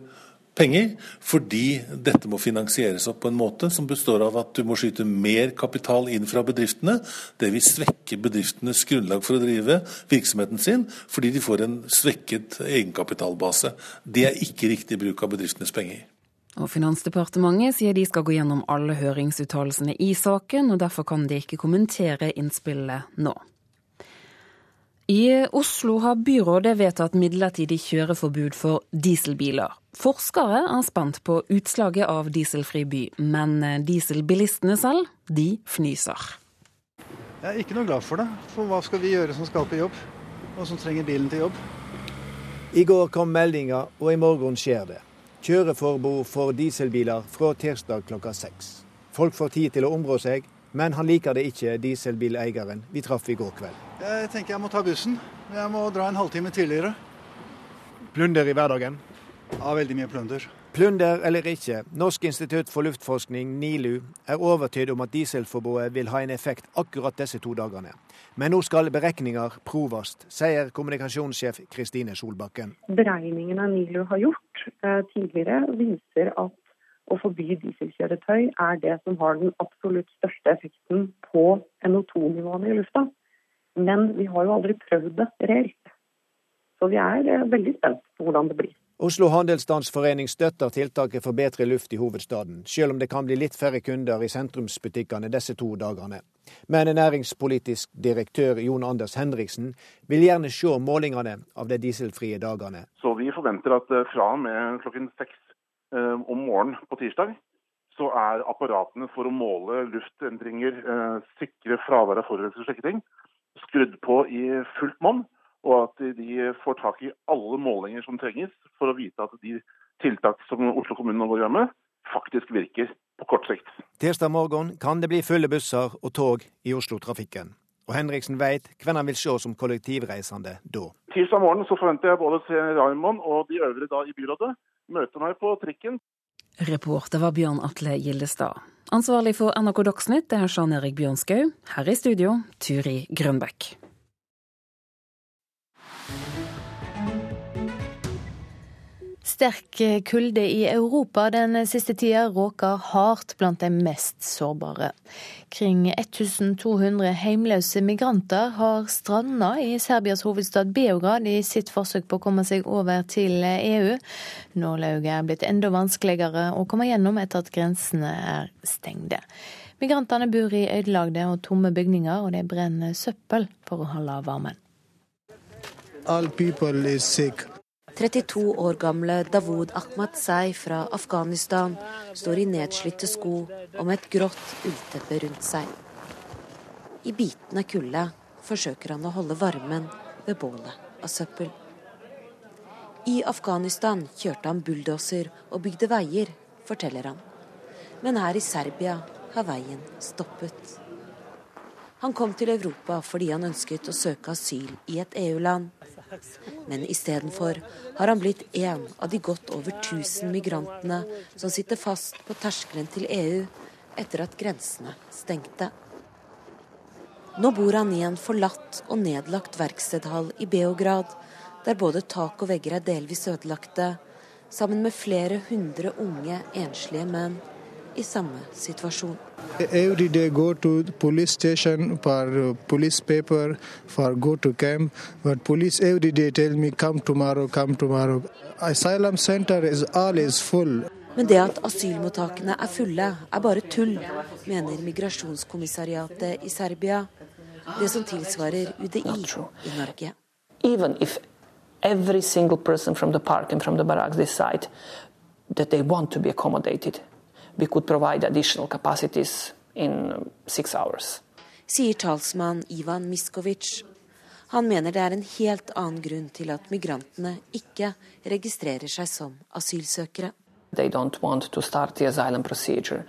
penger, fordi dette må finansieres opp på en måte som består av at du må skyte mer kapital inn fra bedriftene. Det vil svekke bedriftenes grunnlag for å drive virksomheten sin, fordi de får en svekket egenkapitalbase. Det er ikke riktig bruk av bedriftenes penger. Og Finansdepartementet sier de skal gå gjennom alle høringsuttalelsene i saken, og derfor kan de ikke kommentere innspillet nå. I Oslo har byrådet vedtatt midlertidig kjøreforbud for dieselbiler. Forskere er spent på utslaget av dieselfri by, men dieselbilistene selv, de fnyser. Jeg er ikke noe glad for det. For hva skal vi gjøre som skal på jobb, og som trenger bilen til jobb? I går kom meldinga, og i morgen skjer det. Kjøreforbud for dieselbiler fra tirsdag klokka seks. Folk får tid til å områ seg, men han liker det ikke, dieselbileieren vi traff i går kveld. Jeg tenker jeg må ta bussen. Jeg må dra en halvtime tidligere. Plunder i hverdagen? Ja, veldig mye plunder. Plunder eller ikke, Norsk institutt for luftforskning, NILU, er overtydd om at dieselforbudet vil ha en effekt akkurat disse to dagene. Men nå skal beregninger proves, sier kommunikasjonssjef Kristine Solbakken. Beregningene NILU har gjort eh, tidligere, viser at å forby dieselkjøretøy er det som har den absolutt største effekten på NO2-nivåene i lufta. Men vi har jo aldri prøvd det reelt. Så vi er eh, veldig spent på hvordan det blir. Oslo Handelsstandsforening støtter tiltaket for bedre luft i hovedstaden, selv om det kan bli litt færre kunder i sentrumsbutikkene disse to dagene. Men næringspolitisk direktør Jon Anders Henriksen vil gjerne se målingene av de dieselfrie dagene. Så vi forventer at eh, fra og med klokken seks eh, om morgenen på tirsdag, så er apparatene for å måle luftendringer, eh, sikre fravær av forurensende slekketing, skrudd på i fullt monn og at de får tak i alle målinger som trenges for å vite at de tiltak som Oslo kommune nå går med, faktisk virker på kort sikt. Tirsdag morgen kan det bli fulle busser og tog i Oslo-trafikken. Og Henriksen veit hvem han vil se som kollektivreisende da. Tirsdag morgen så forventer jeg både se Raymond og de øvrige da i byrådet møte meg på trikken. Reporter var Bjørn Atle Gildestad. Ansvarlig for NRK Dagsnytt er Jean Erik Bjørnskau. Her i studio, Turi Grønbekk. Sterk kulde i Europa den siste tida råker hardt blant de mest sårbare. Kring 1200 heimløse migranter har stranda i Serbias hovedstad Beograd i sitt forsøk på å komme seg over til EU. Nålauget er blitt enda vanskeligere å komme gjennom etter at grensene er stengte. Migrantene bor i ødelagte og tomme bygninger, og de brenner søppel for å holde varmen. All people is sick. 32 år gamle Davud Ahmadzai fra Afghanistan står i nedslitte sko og med et grått ullteppe rundt seg. I bitende kulde forsøker han å holde varmen ved bålet av søppel. I Afghanistan kjørte han bulldoser og bygde veier, forteller han. Men her i Serbia har veien stoppet. Han kom til Europa fordi han ønsket å søke asyl i et EU-land. Men istedenfor har han blitt en av de godt over 1000 migrantene som sitter fast på terskelen til EU etter at grensene stengte. Nå bor han i en forlatt og nedlagt verkstedhall i Beograd, der både tak og vegger er delvis ødelagte, sammen med flere hundre unge, enslige menn i samme situasjon. Every day go to police station for police paper, for go to camp. But police every day tell me come tomorrow, come tomorrow. Asylum center is always full. Men det at asylmottakene er fulle, er bare tull, mener migrasjonskommissariatet i Serbia. Det som tilsvarer UDI i Norge. Even if every single person from the park and from the barracks decide that they want to be accommodated, we could provide additional capacities in six hours. Sier talsmann Ivan Miskovic. Han mener det er en helt annen grunn til at migrantene ikke registrerer seg som asylsøkere. They don't want to start the asylum procedure.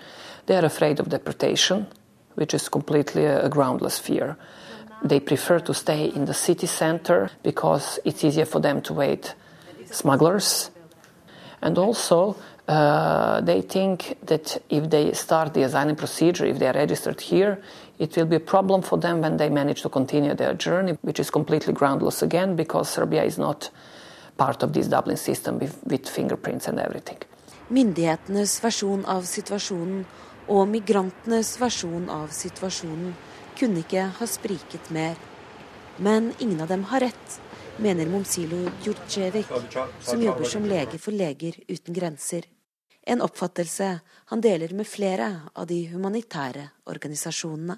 They are afraid of deportation, which is completely a groundless fear. They prefer to stay in the city center because it's easier for them to wait smugglers. And also, uh, they think that if they start the asylum procedure, if they are registered here, it will be a problem for them when they manage to continue their journey, which is completely groundless again because Serbia is not part of this Dublin system with, with fingerprints and everything. Myndighetenes versjon av situasjonen og migrantenes versjon av situasjonen kunne ikke ha spriket mer. Men ingen av dem har rett, mener Momsilo Djurdjevic, som jobber som lege for Leger uten grenser. En oppfattelse han deler med flere av de humanitære organisasjonene.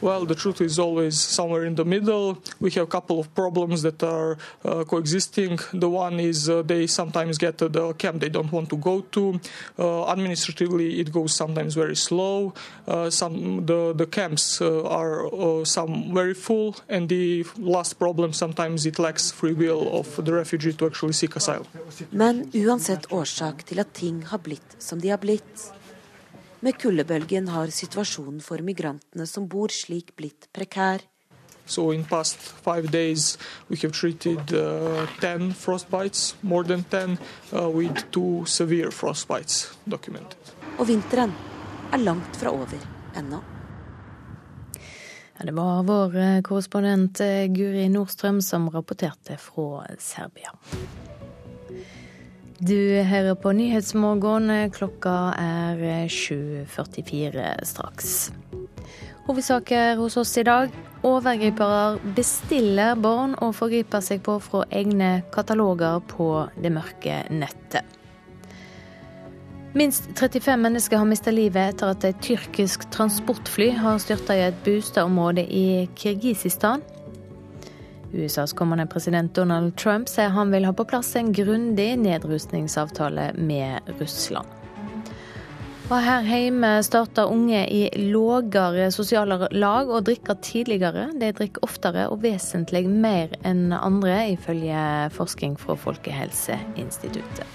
Well, the truth is always somewhere in the middle. We have a couple of problems that are uh, coexisting. The one is uh, they sometimes get the camp they don't want to go to. Uh, administratively, it goes sometimes very slow. Uh, some the the camps uh, are uh, some very full, and the last problem sometimes it lacks free will of the refugee to actually seek asylum. Men uansett årsak til at ting har blitt som de har blitt, med kuldebølgen har situasjonen for migrantene som bor slik, blitt prekær. So in past five days, we have treated uh, 10 frostbites, more than 10, uh, with two severe frostbites documented. Og vinteren er langt fra over ennå. Ja, det var vår eh, korrespondent eh, Guri Nordstrøm som rapporterte fra Serbia. Du hører på Nyhetsmorgen. Klokka er 7.44 straks. Hovedsaker hos oss i dag. Overgripere bestiller barn og forgriper seg på fra egne kataloger på det mørke nettet. Minst 35 mennesker har mista livet etter at et tyrkisk transportfly har styrta i et boligområde i Kirgisistan. USAs kommende president Donald Trump sier han vil ha på plass en grundig nedrustningsavtale med Russland. Og her hjemme starter unge i lågere sosiale lag og drikker tidligere. De drikker oftere og vesentlig mer enn andre, ifølge forskning fra Folkehelseinstituttet.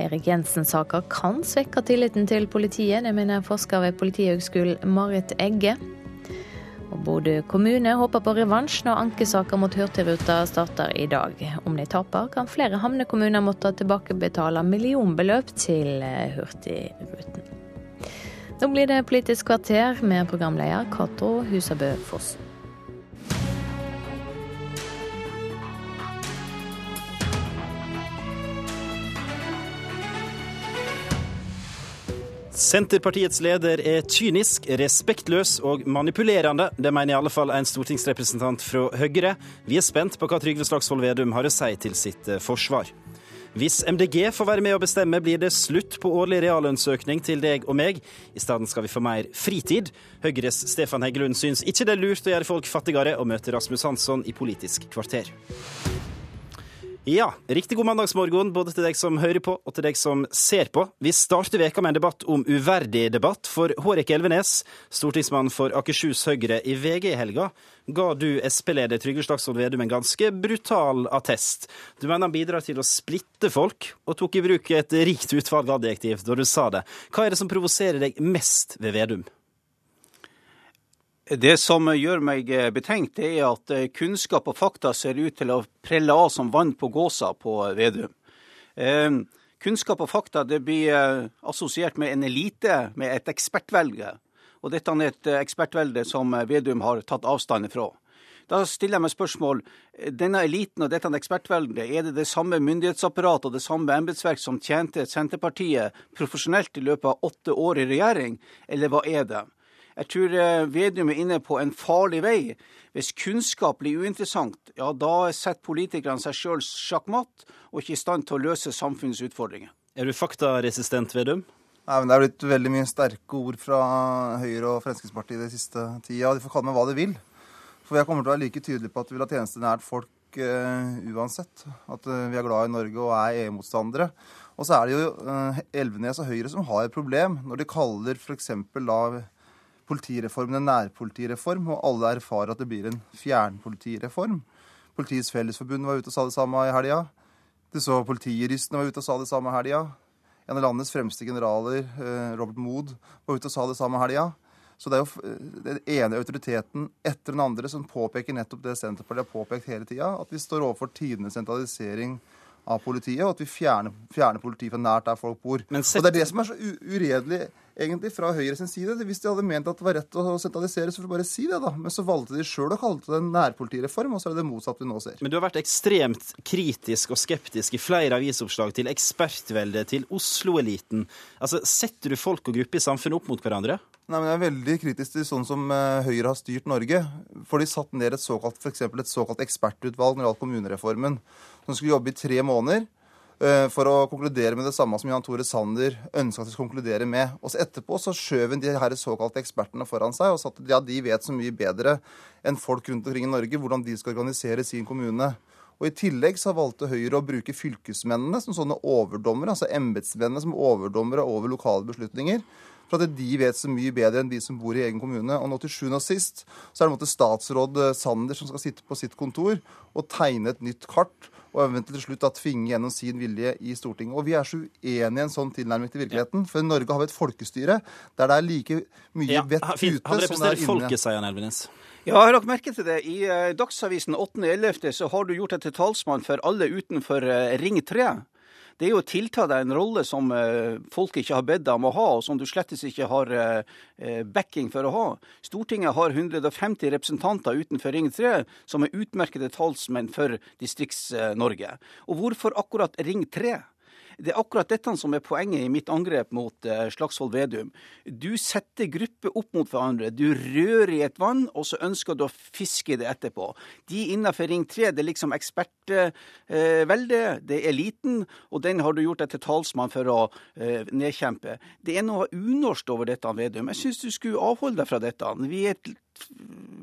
Erik Jensen-saker kan svekke tilliten til politiet, det mener forsker ved Politihøgskolen Marit Egge. Og Bodø kommune håper på revansj når ankesaker mot Hurtigruta starter i dag. Om de taper, kan flere havnekommuner måtte tilbakebetale millionbeløp til Hurtigruten. Nå blir det Politisk kvarter med programleder Cato Husabø Fossen. Senterpartiets leder er kynisk, respektløs og manipulerende. Det mener i alle fall en stortingsrepresentant fra Høyre. Vi er spent på hva Trygve Slagsvold Vedum har å si til sitt eh, forsvar. Hvis MDG får være med å bestemme, blir det slutt på årlig reallønnsøkning til deg og meg. I stedet skal vi få mer fritid. Høyres Stefan Heggelund syns ikke det er lurt å gjøre folk fattigere, og møter Rasmus Hansson i Politisk kvarter. Ja, riktig god mandagsmorgen både til deg som hører på og til deg som ser på. Vi starter veka med en debatt om uverdig debatt, for Hårek Elvenes, stortingsmann for Akershus Høyre i VG i helga, ga du Sp-leder Trygve Slagsvold Vedum en ganske brutal attest. Du mener han bidrar til å splitte folk, og tok i bruk et rikt utvalg adjektiv da du sa det. Hva er det som provoserer deg mest ved Vedum? Det som gjør meg betenkt, er at kunnskap og fakta ser ut til å prelle av som vann på gåsa på Vedum. Kunnskap og fakta det blir assosiert med en elite, med et ekspertvelge. Og dette er et ekspertvelde som Vedum har tatt avstand fra. Da stiller jeg meg spørsmål denne eliten og dette ekspertveldet, er det det samme myndighetsapparatet og det samme embetsverk som tjente Senterpartiet profesjonelt i løpet av åtte år i regjering, eller hva er det? Jeg tror Vedum er inne på en farlig vei. Hvis kunnskap blir uinteressant, ja da setter politikerne seg sjøl sjakkmatt og ikke i stand til å løse samfunnets utfordringer. Er du faktaresistent, Vedum? Nei, men Det er blitt veldig mye sterke ord fra Høyre og Fremskrittspartiet de siste tida. De får kalle meg hva de vil. For jeg kommer til å være like tydelig på at vi vil ha tjenester nært folk uh, uansett. At uh, vi er glad i Norge og er EU-motstandere. Og så er det jo uh, Elvenes og Høyre som har et problem når de kaller f.eks. da politireformen en nærpolitireform, og alle erfarer at det blir en fjernpolitireform. Politiets Fellesforbund var ute og sa det samme i helga. Det så Politijuristene var ute og sa det samme i helga. En av landets fremste generaler, eh, Robert Mood, var ute og sa det samme i helga. Så det er jo eh, den ene autoriteten etter den andre som påpeker nettopp det Senterpartiet har påpekt hele tida, at vi står overfor tidenes sentralisering av politiet, og at vi fjerner, fjerner politiet fra nært der folk bor. Og Det er det som er så uredelig egentlig fra Høyre sin side. Hvis de hadde ment at det var rett å sentralisere, så får de bare si det, da. Men så valgte de sjøl å kalle det en nærpolitireform, og så er det det motsatte vi nå ser. Men du har vært ekstremt kritisk og skeptisk i flere avisoppslag til ekspertveldet, til Oslo-eliten. Altså, Setter du folk og grupper i samfunnet opp mot hverandre? Nei, men Jeg er veldig kritisk til sånn som eh, Høyre har styrt Norge. For de satte ned et såkalt, for et såkalt ekspertutvalg når det gjaldt kommunereformen, som skulle jobbe i tre måneder. Eh, for å konkludere med det samme som Jan Tore Sanner ønska at de skulle konkludere med. Og så Etterpå så skjøv de her såkalte ekspertene foran seg og sa at ja, de vet så mye bedre enn folk rundt omkring i Norge hvordan de skal organisere sin kommune. Og I tillegg så valgte Høyre å bruke fylkesmennene som sånne overdommere, altså embetsmennene som overdommere over lokale beslutninger. For at de vet så mye bedre enn de som bor i egen kommune. Og nå til sjuende og sist så er det statsråd Sander som skal sitte på sitt kontor og tegne et nytt kart og eventuelt til slutt da tvinge gjennom sin vilje i Stortinget. Og Vi er så uenige i en sånn tilnærming til virkeligheten. For i Norge har vi et folkestyre der det er like mye ja, vett ute som det er inne. Han representerer folket, sier han Elvenes. Ja, jeg har lagt merke til det. I uh, Dagsavisen 8.11. så har du gjort deg til talsmann for alle utenfor uh, Ring 3 det er jo å tilta deg en rolle som eh, folk ikke har bedt deg om å ha, og som du slettes ikke har eh, eh, backing for å ha. Stortinget har 150 representanter utenfor Ring 3 som er utmerkede talsmenn for Distrikts-Norge. Og hvorfor akkurat Ring 3? Det er akkurat dette som er poenget i mitt angrep mot uh, Slagsvold Vedum. Du setter grupper opp mot hverandre. Du rører i et vann, og så ønsker du å fiske det etterpå. De innenfor Ring 3, det er liksom ekspertvelde. Uh, det er eliten, og den har du gjort deg til talsmann for å uh, nedkjempe. Det er noe unorsk over dette, Vedum. Jeg syns du skulle avholde deg fra dette. Vi er et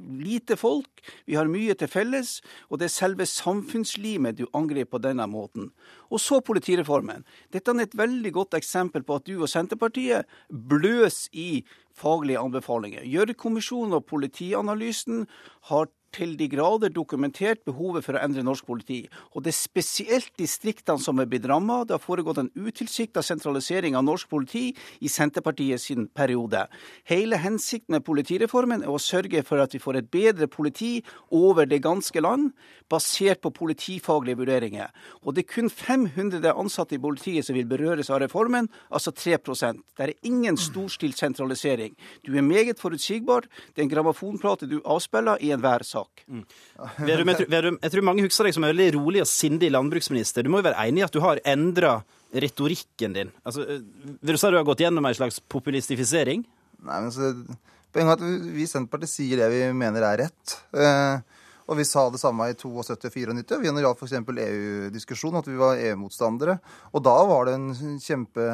lite folk, vi har mye til felles, og det er selve samfunnslimet du angriper på denne måten. Og så politireformen. Dette er et veldig godt eksempel på at du og Senterpartiet bløs i faglige anbefalinger. Gjørv-kommisjonen og Politianalysen har til de grader dokumentert behovet for å endre norsk politi. Og det er spesielt distriktene som er blitt ramma. Det har foregått en utilsikta sentralisering av norsk politi i Senterpartiet sin periode. Hele hensikten med politireformen er å sørge for at vi får et bedre politi over det ganske land, basert på politifaglige vurderinger. Og det er kun 500 ansatte i politiet som vil berøres av reformen, altså 3% Det er ingen storstilt sentralisering. Du er meget forutsigbar. Det er en grammofonplate du avspiller i enhver sak sak. Mm. Verum, jeg, tror, jeg, tror mange husker deg som en veldig rolig og sindig landbruksminister. Du må jo være enig i at du har endra retorikken din? Altså, eh, vil du si du har gått gjennom en slags populistifisering? Nei, men så, Poenget er at vi i Senterpartiet sier det vi mener er rett. Eh, og vi sa det samme i 72 og 94. Vi gjaldt f.eks. EU-diskusjonen, at vi var EU-motstandere. Og da var det en kjempe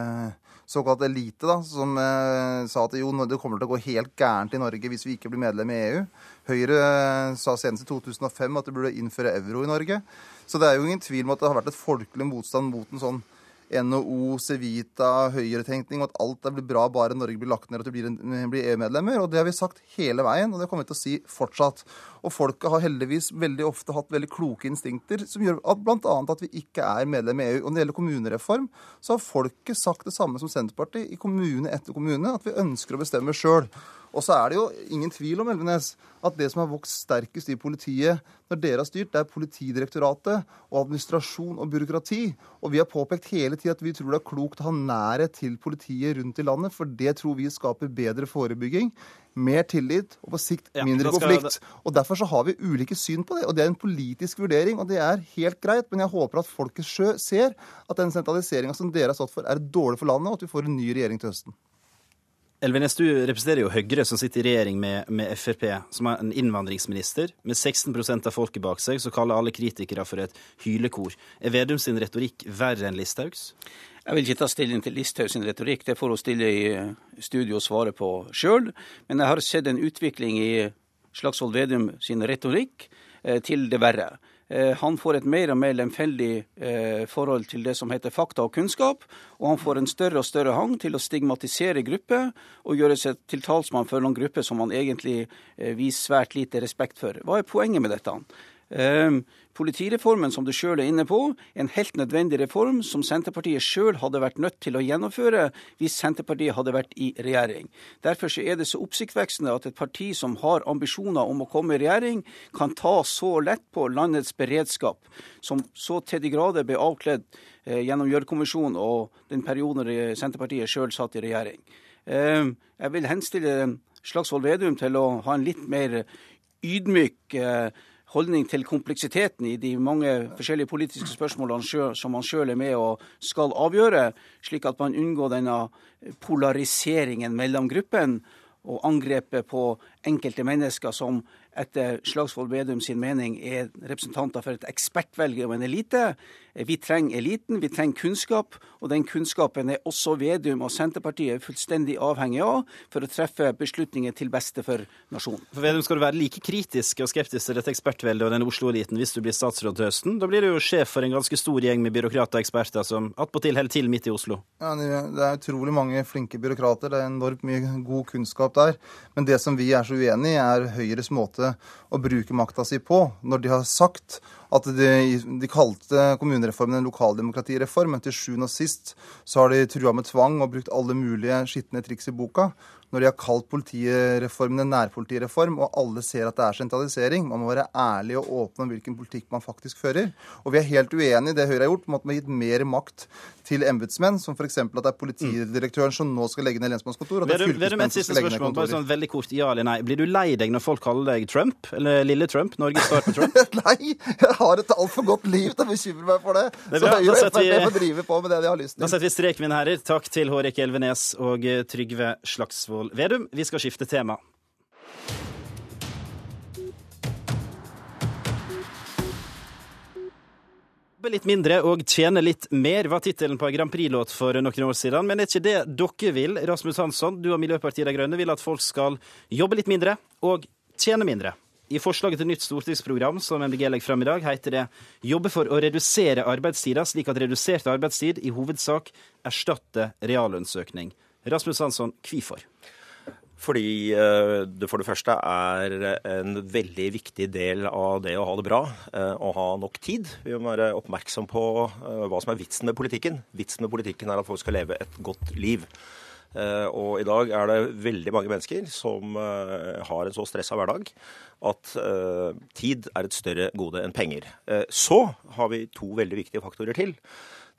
såkalt elite da, som eh, sa at jo, det kommer til å gå helt gærent i Norge hvis vi ikke blir medlem i EU. Høyre eh, sa senest i 2005 at det burde innføre euro i Norge. Så det er jo ingen tvil om at det har vært et folkelig motstand mot en sånn NHO, Civita, høyretenkning, og at alt blir bra bare Norge blir lagt ned og blir, blir EU-medlemmer. Og det har vi sagt hele veien, og det kommer vi til å si fortsatt. Og folket har heldigvis veldig ofte hatt veldig kloke instinkter, som gjør at bl.a. at vi ikke er medlem i EU. Og når det gjelder kommunereform, så har folket sagt det samme som Senterpartiet i kommune etter kommune, at vi ønsker å bestemme sjøl. Og så er det jo ingen tvil om Elvenes, at det som har vokst sterkest i politiet når dere har styrt, det er Politidirektoratet og administrasjon og byråkrati. Og vi har påpekt hele tida at vi tror det er klokt å ha nærhet til politiet rundt i landet, for det tror vi skaper bedre forebygging, mer tillit og på sikt mindre ja, konflikt. Og Derfor så har vi ulike syn på det, og det er en politisk vurdering, og det er helt greit. Men jeg håper at folket ser at den sentraliseringa som dere har stått for, er dårlig for landet, og at vi får en ny regjering til høsten. Elvenes, du representerer jo Høyre, som sitter i regjering med, med Frp, som har en innvandringsminister med 16% av folket bak seg, som kaller alle kritikere for et hylekor. Er Vedum sin retorikk verre enn Listhaugs? Jeg vil ikke ta stilling til Listhaug sin retorikk, det får hun stille i studio og svare på sjøl. Men jeg har sett en utvikling i Slagsvold Vedum sin retorikk eh, til det verre. Eh, han får et mer og mer lemfeldig eh, forhold til det som heter fakta og kunnskap, og han får en større og større hang til å stigmatisere grupper og gjøre seg til talsmann for noen grupper som han egentlig viser svært lite respekt for. Hva er poenget med dette? Politireformen som du sjøl er inne på, er en helt nødvendig reform som Senterpartiet sjøl hadde vært nødt til å gjennomføre hvis Senterpartiet hadde vært i regjering. Derfor er det så oppsiktsvekkende at et parti som har ambisjoner om å komme i regjering, kan ta så lett på landets beredskap, som så til de grader ble avkledd eh, gjennom Gjørv-kommisjonen og den perioden Senterpartiet sjøl satt i regjering. Eh, jeg vil henstille Slagsvold Vedum til å ha en litt mer ydmyk eh, holdning til kompleksiteten i de mange forskjellige politiske spørsmålene som man sjøl er med og skal avgjøre, slik at man unngår denne polariseringen mellom gruppen og angrepet på enkelte mennesker som etter Slagsvold Vedum sin mening er representanter for et ekspertvelge og en elite. Vi trenger eliten, vi trenger kunnskap, og den kunnskapen er også Vedum og Senterpartiet fullstendig avhengig av for å treffe beslutninger til beste for nasjonen. For Vedum, skal du være like kritisk og skeptisk til dette ekspertveldet og den Oslo-eliten hvis du blir statsråd til høsten? Da blir du jo sjef for en ganske stor gjeng med byråkrater og eksperter som attpåtil holder til midt i Oslo. Ja, Det er utrolig mange flinke byråkrater, det er enormt mye god kunnskap der. Men det som vi er så uenig i, er Høyres måte å bruke makta si på, når de har sagt at de, de kalte kommunereformen en lokaldemokratireform, men til sjuende og sist så har de trua med tvang og brukt alle mulige skitne triks i boka når de har kalt politireformen en nærpolitireform, og alle ser at det er sentralisering. Man må være ærlig og åpen om hvilken politikk man faktisk fører. Og vi er helt uenig i det Høyre har gjort, om at man har gitt mer makt til embetsmenn, som f.eks. at det er politidirektøren som nå skal legge ned lensmannskontor. og det er fylkesmenn som skal legge ned kontorer. Sånn veldig kort, ja eller nei. Blir du lei deg når folk kaller deg Trump? Eller lille Trump? Norges svar på Trump? nei, jeg har et altfor godt liv til å bekymre meg for det. det så Høyre og Frp får drive på med det de har lyst til. Da setter vi strek, mine herrer. Takk til Hårek Elvenes og Trygve Slagsvold Slagsvold Vedum. Vi skal skifte tema. Litt mindre og tjene litt mer, var tittelen på en Grand Prix-låt for noen år siden. Men er ikke det dere vil? Rasmus Hansson, du og Miljøpartiet De Grønne vil at folk skal jobbe litt mindre og tjene mindre. I forslaget til nytt stortingsprogram som MDG legger frem i dag, heter det 'jobbe for å redusere arbeidstida, slik at redusert arbeidstid i hovedsak erstatter reallønnsøkning'. Rasmus Hansson, hvorfor? Fordi eh, det for det første er en veldig viktig del av det å ha det bra, eh, å ha nok tid. Vi må være oppmerksom på eh, hva som er vitsen med politikken. Vitsen med politikken er at folk skal leve et godt liv. Og i dag er det veldig mange mennesker som har en så stressa hverdag at tid er et større gode enn penger. Så har vi to veldig viktige faktorer til.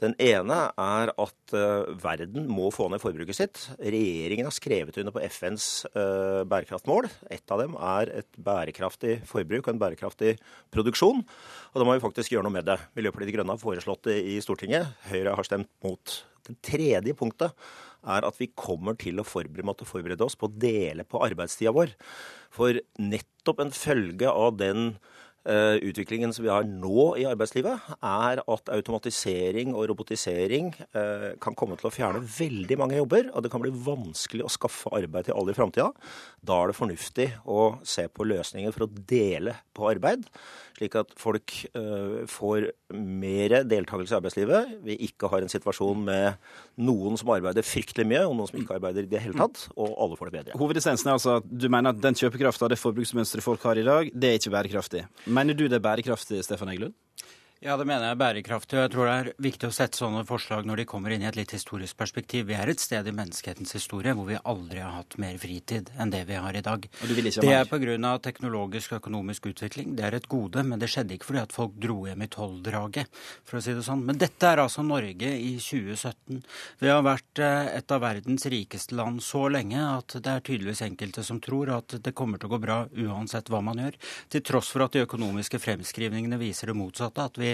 Den ene er at uh, verden må få ned forbruket sitt. Regjeringen har skrevet under på FNs uh, bærekraftmål. Et av dem er et bærekraftig forbruk og en bærekraftig produksjon. Og da må vi faktisk gjøre noe med det. Miljøpartiet De Grønne har foreslått det i Stortinget. Høyre har stemt mot. Det tredje punktet er at vi kommer til å forberede, måtte forberede oss på å dele på arbeidstida vår. For nettopp en følge av den Eh, utviklingen som vi har nå i arbeidslivet, er at automatisering og robotisering eh, kan komme til å fjerne veldig mange jobber. Og det kan bli vanskelig å skaffe arbeid til alle i framtida. Da er det fornuftig å se på løsninger for å dele på arbeid slik at folk uh, får mer deltakelse i arbeidslivet. Vi ikke har en situasjon med noen som arbeider fryktelig mye, og noen som ikke arbeider i det hele tatt, og alle får det bedre. Hovedessensen er altså at du mener at den kjøpekrafta, det forbruksmønsteret folk har i dag, det er ikke bærekraftig. Mener du det er bærekraftig, Stefan Eggelund? Ja, det mener jeg er bærekraftig. og Jeg tror det er viktig å sette sånne forslag når de kommer inn i et litt historisk perspektiv. Vi er et sted i menneskehetens historie hvor vi aldri har hatt mer fritid enn det vi har i dag. det er pga. teknologisk og økonomisk utvikling. Det er et gode, men det skjedde ikke fordi at folk dro hjem i tolvdraget, for å si det sånn. Men dette er altså Norge i 2017. Vi har vært eh, et av verdens rikeste land så lenge at det er tydeligvis enkelte som tror at det kommer til å gå bra uansett hva man gjør. Til tross for at de økonomiske fremskrivningene viser det motsatte. at vi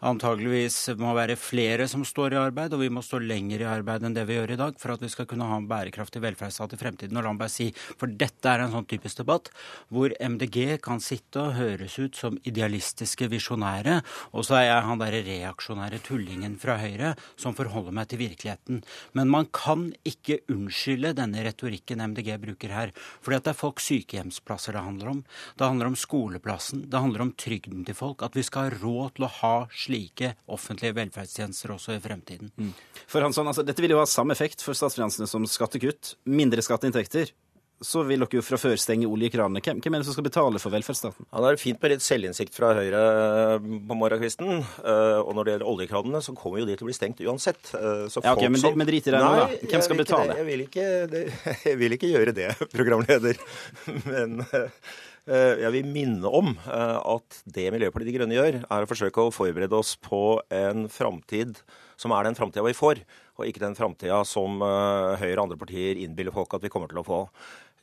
antageligvis må være flere som står i arbeid, og vi må stå lenger i arbeid enn det vi gjør i dag for at vi skal kunne ha en bærekraftig velferdsstat i fremtiden. Og la meg si, for dette er en sånn typisk debatt hvor MDG kan sitte og høres ut som idealistiske visjonære, og så er jeg han derre reaksjonære tullingen fra Høyre som forholder meg til virkeligheten. Men man kan ikke unnskylde denne retorikken MDG bruker her. fordi at det er folks sykehjemsplasser det handler om. Det handler om skoleplassen. Det handler om trygden til folk. At vi skal ha råd til å ha slike offentlige velferdstjenester også i fremtiden. Mm. For Hansson, altså, Dette vil jo ha samme effekt for statsfinansene som skattekutt. Mindre skatteinntekter så vil dere jo fra før stenge oljekranene. Hvem, hvem, er det som skal betale for velferdsstaten? Ja, det er fint med litt selvinnsikt fra Høyre eh, på morgenkvisten. Eh, og når det gjelder oljekranene, så kommer jo de til å bli stengt uansett. Så ja, ok, Men, som... men drit i det nå, da. Hvem skal betale? Jeg vil, ikke, det, jeg vil ikke gjøre det, programleder. Men jeg vil minne om at det Miljøpartiet De Grønne gjør, er å forsøke å forberede oss på en framtid som er den framtida vi får, og ikke den framtida som Høyre og andre partier innbiller folk at vi kommer til å få.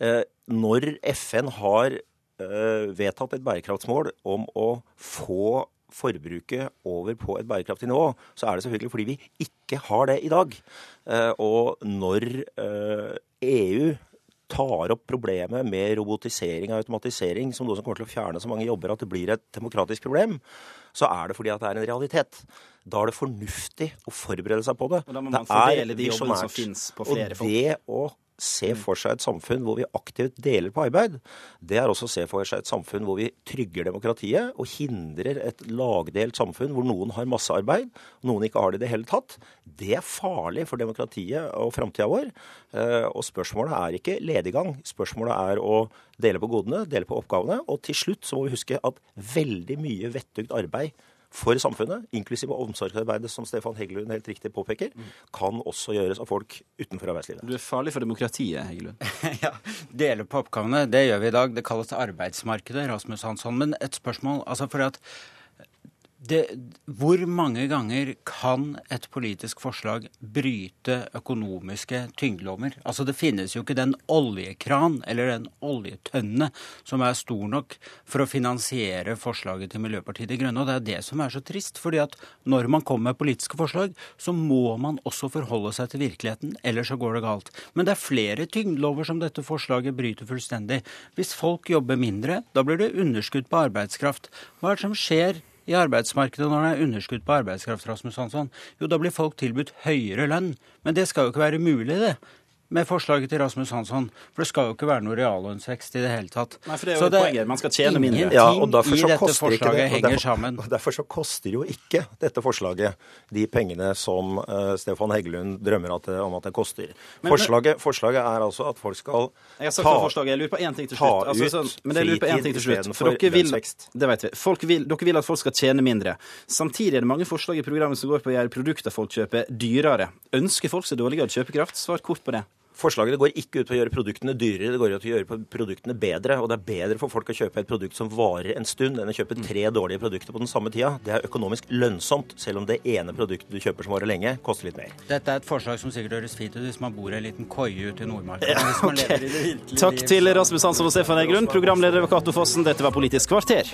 Eh, når FN har eh, vedtatt et bærekraftsmål om å få forbruket over på et bærekraftig nivå, så er det selvfølgelig fordi vi ikke har det i dag. Eh, og når EU e tar opp problemet med robotisering og automatisering som noe som kommer til å fjerne så mange jobber at det blir et demokratisk problem, så er det fordi at det er en realitet. Da er det fornuftig å forberede seg på det. Og da må man fordele de jobbene som finnes på flere folk. Og det å se mm. for seg et samfunn hvor vi aktivt deler på arbeid, det er også å se for seg et samfunn hvor vi trygger demokratiet og hindrer et lagdelt samfunn hvor noen har masse arbeid, og noen ikke har det i det hele tatt. Det er farlig for demokratiet og framtida vår. Eh, og spørsmålet er ikke lediggang. Spørsmålet er å dele på godene, dele på oppgavene. Og til slutt så må vi huske at veldig mye vettugt arbeid for samfunnet, inklusive omsorgsarbeidet, som Stefan Heggelund helt riktig påpeker, kan også gjøres av folk utenfor arbeidslivet. Du er farlig for demokratiet, Heggelund. ja, Dele på oppgavene, det gjør vi i dag. Det kalles arbeidsmarkedet, Rasmus Hansson. Men et spørsmål, altså for at det, hvor mange ganger kan et politisk forslag bryte økonomiske tyngdelommer? Altså Det finnes jo ikke den oljekran eller den oljetønne som er stor nok for å finansiere forslaget til Miljøpartiet De Grønne. Og det er det som er så trist. fordi at når man kommer med politiske forslag, så må man også forholde seg til virkeligheten, ellers så går det galt. Men det er flere tyngdelover som dette forslaget bryter fullstendig. Hvis folk jobber mindre, da blir det underskudd på arbeidskraft. Hva er det som skjer i arbeidsmarkedet når det er underskudd på arbeidskraft, Rasmus Hansson? Jo, da blir folk tilbudt høyere lønn. Men det skal jo ikke være mulig, det med forslaget til Rasmus Hansson. For det skal jo ikke være noe reallønnsvekst i det hele tatt. Nei, for det er jo så det, poenget. Man skal tjene mindre. Ja, og i dette forslaget det, henger derfor, sammen. Og Derfor så koster jo ikke dette forslaget de pengene som uh, Stefan Heggelund drømmer at, om at det koster. Men, forslaget, forslaget, er altså at folk skal jeg ta, forslaget. Jeg lurer på én ting til slutt. Altså, sånn, men jeg lurer på en ting til slutt. For dere vil, det vet vi. Vil, dere vil at folk skal tjene mindre. Samtidig er det mange forslag i programmet som går på å gjøre produkter folk kjøper, dyrere. Ønsker folk seg dårligere kjøpekraft? Svar kort på det. Forslagene går ikke ut på å gjøre produktene dyrere, det går ut på å gjøre produktene bedre. Og det er bedre for folk å kjøpe et produkt som varer en stund, enn å kjøpe tre dårlige produkter på den samme tida. Det er økonomisk lønnsomt, selv om det ene produktet du kjøper som varer lenge, koster litt mer. Dette er et forslag som sikkert høres fint ut hvis man bor i en liten koie ute i Nordmarka. Ja, okay. Takk til Rasmus Hansson og Stefan Egrun, programleder ved Cato Fossen. Dette var Politisk kvarter.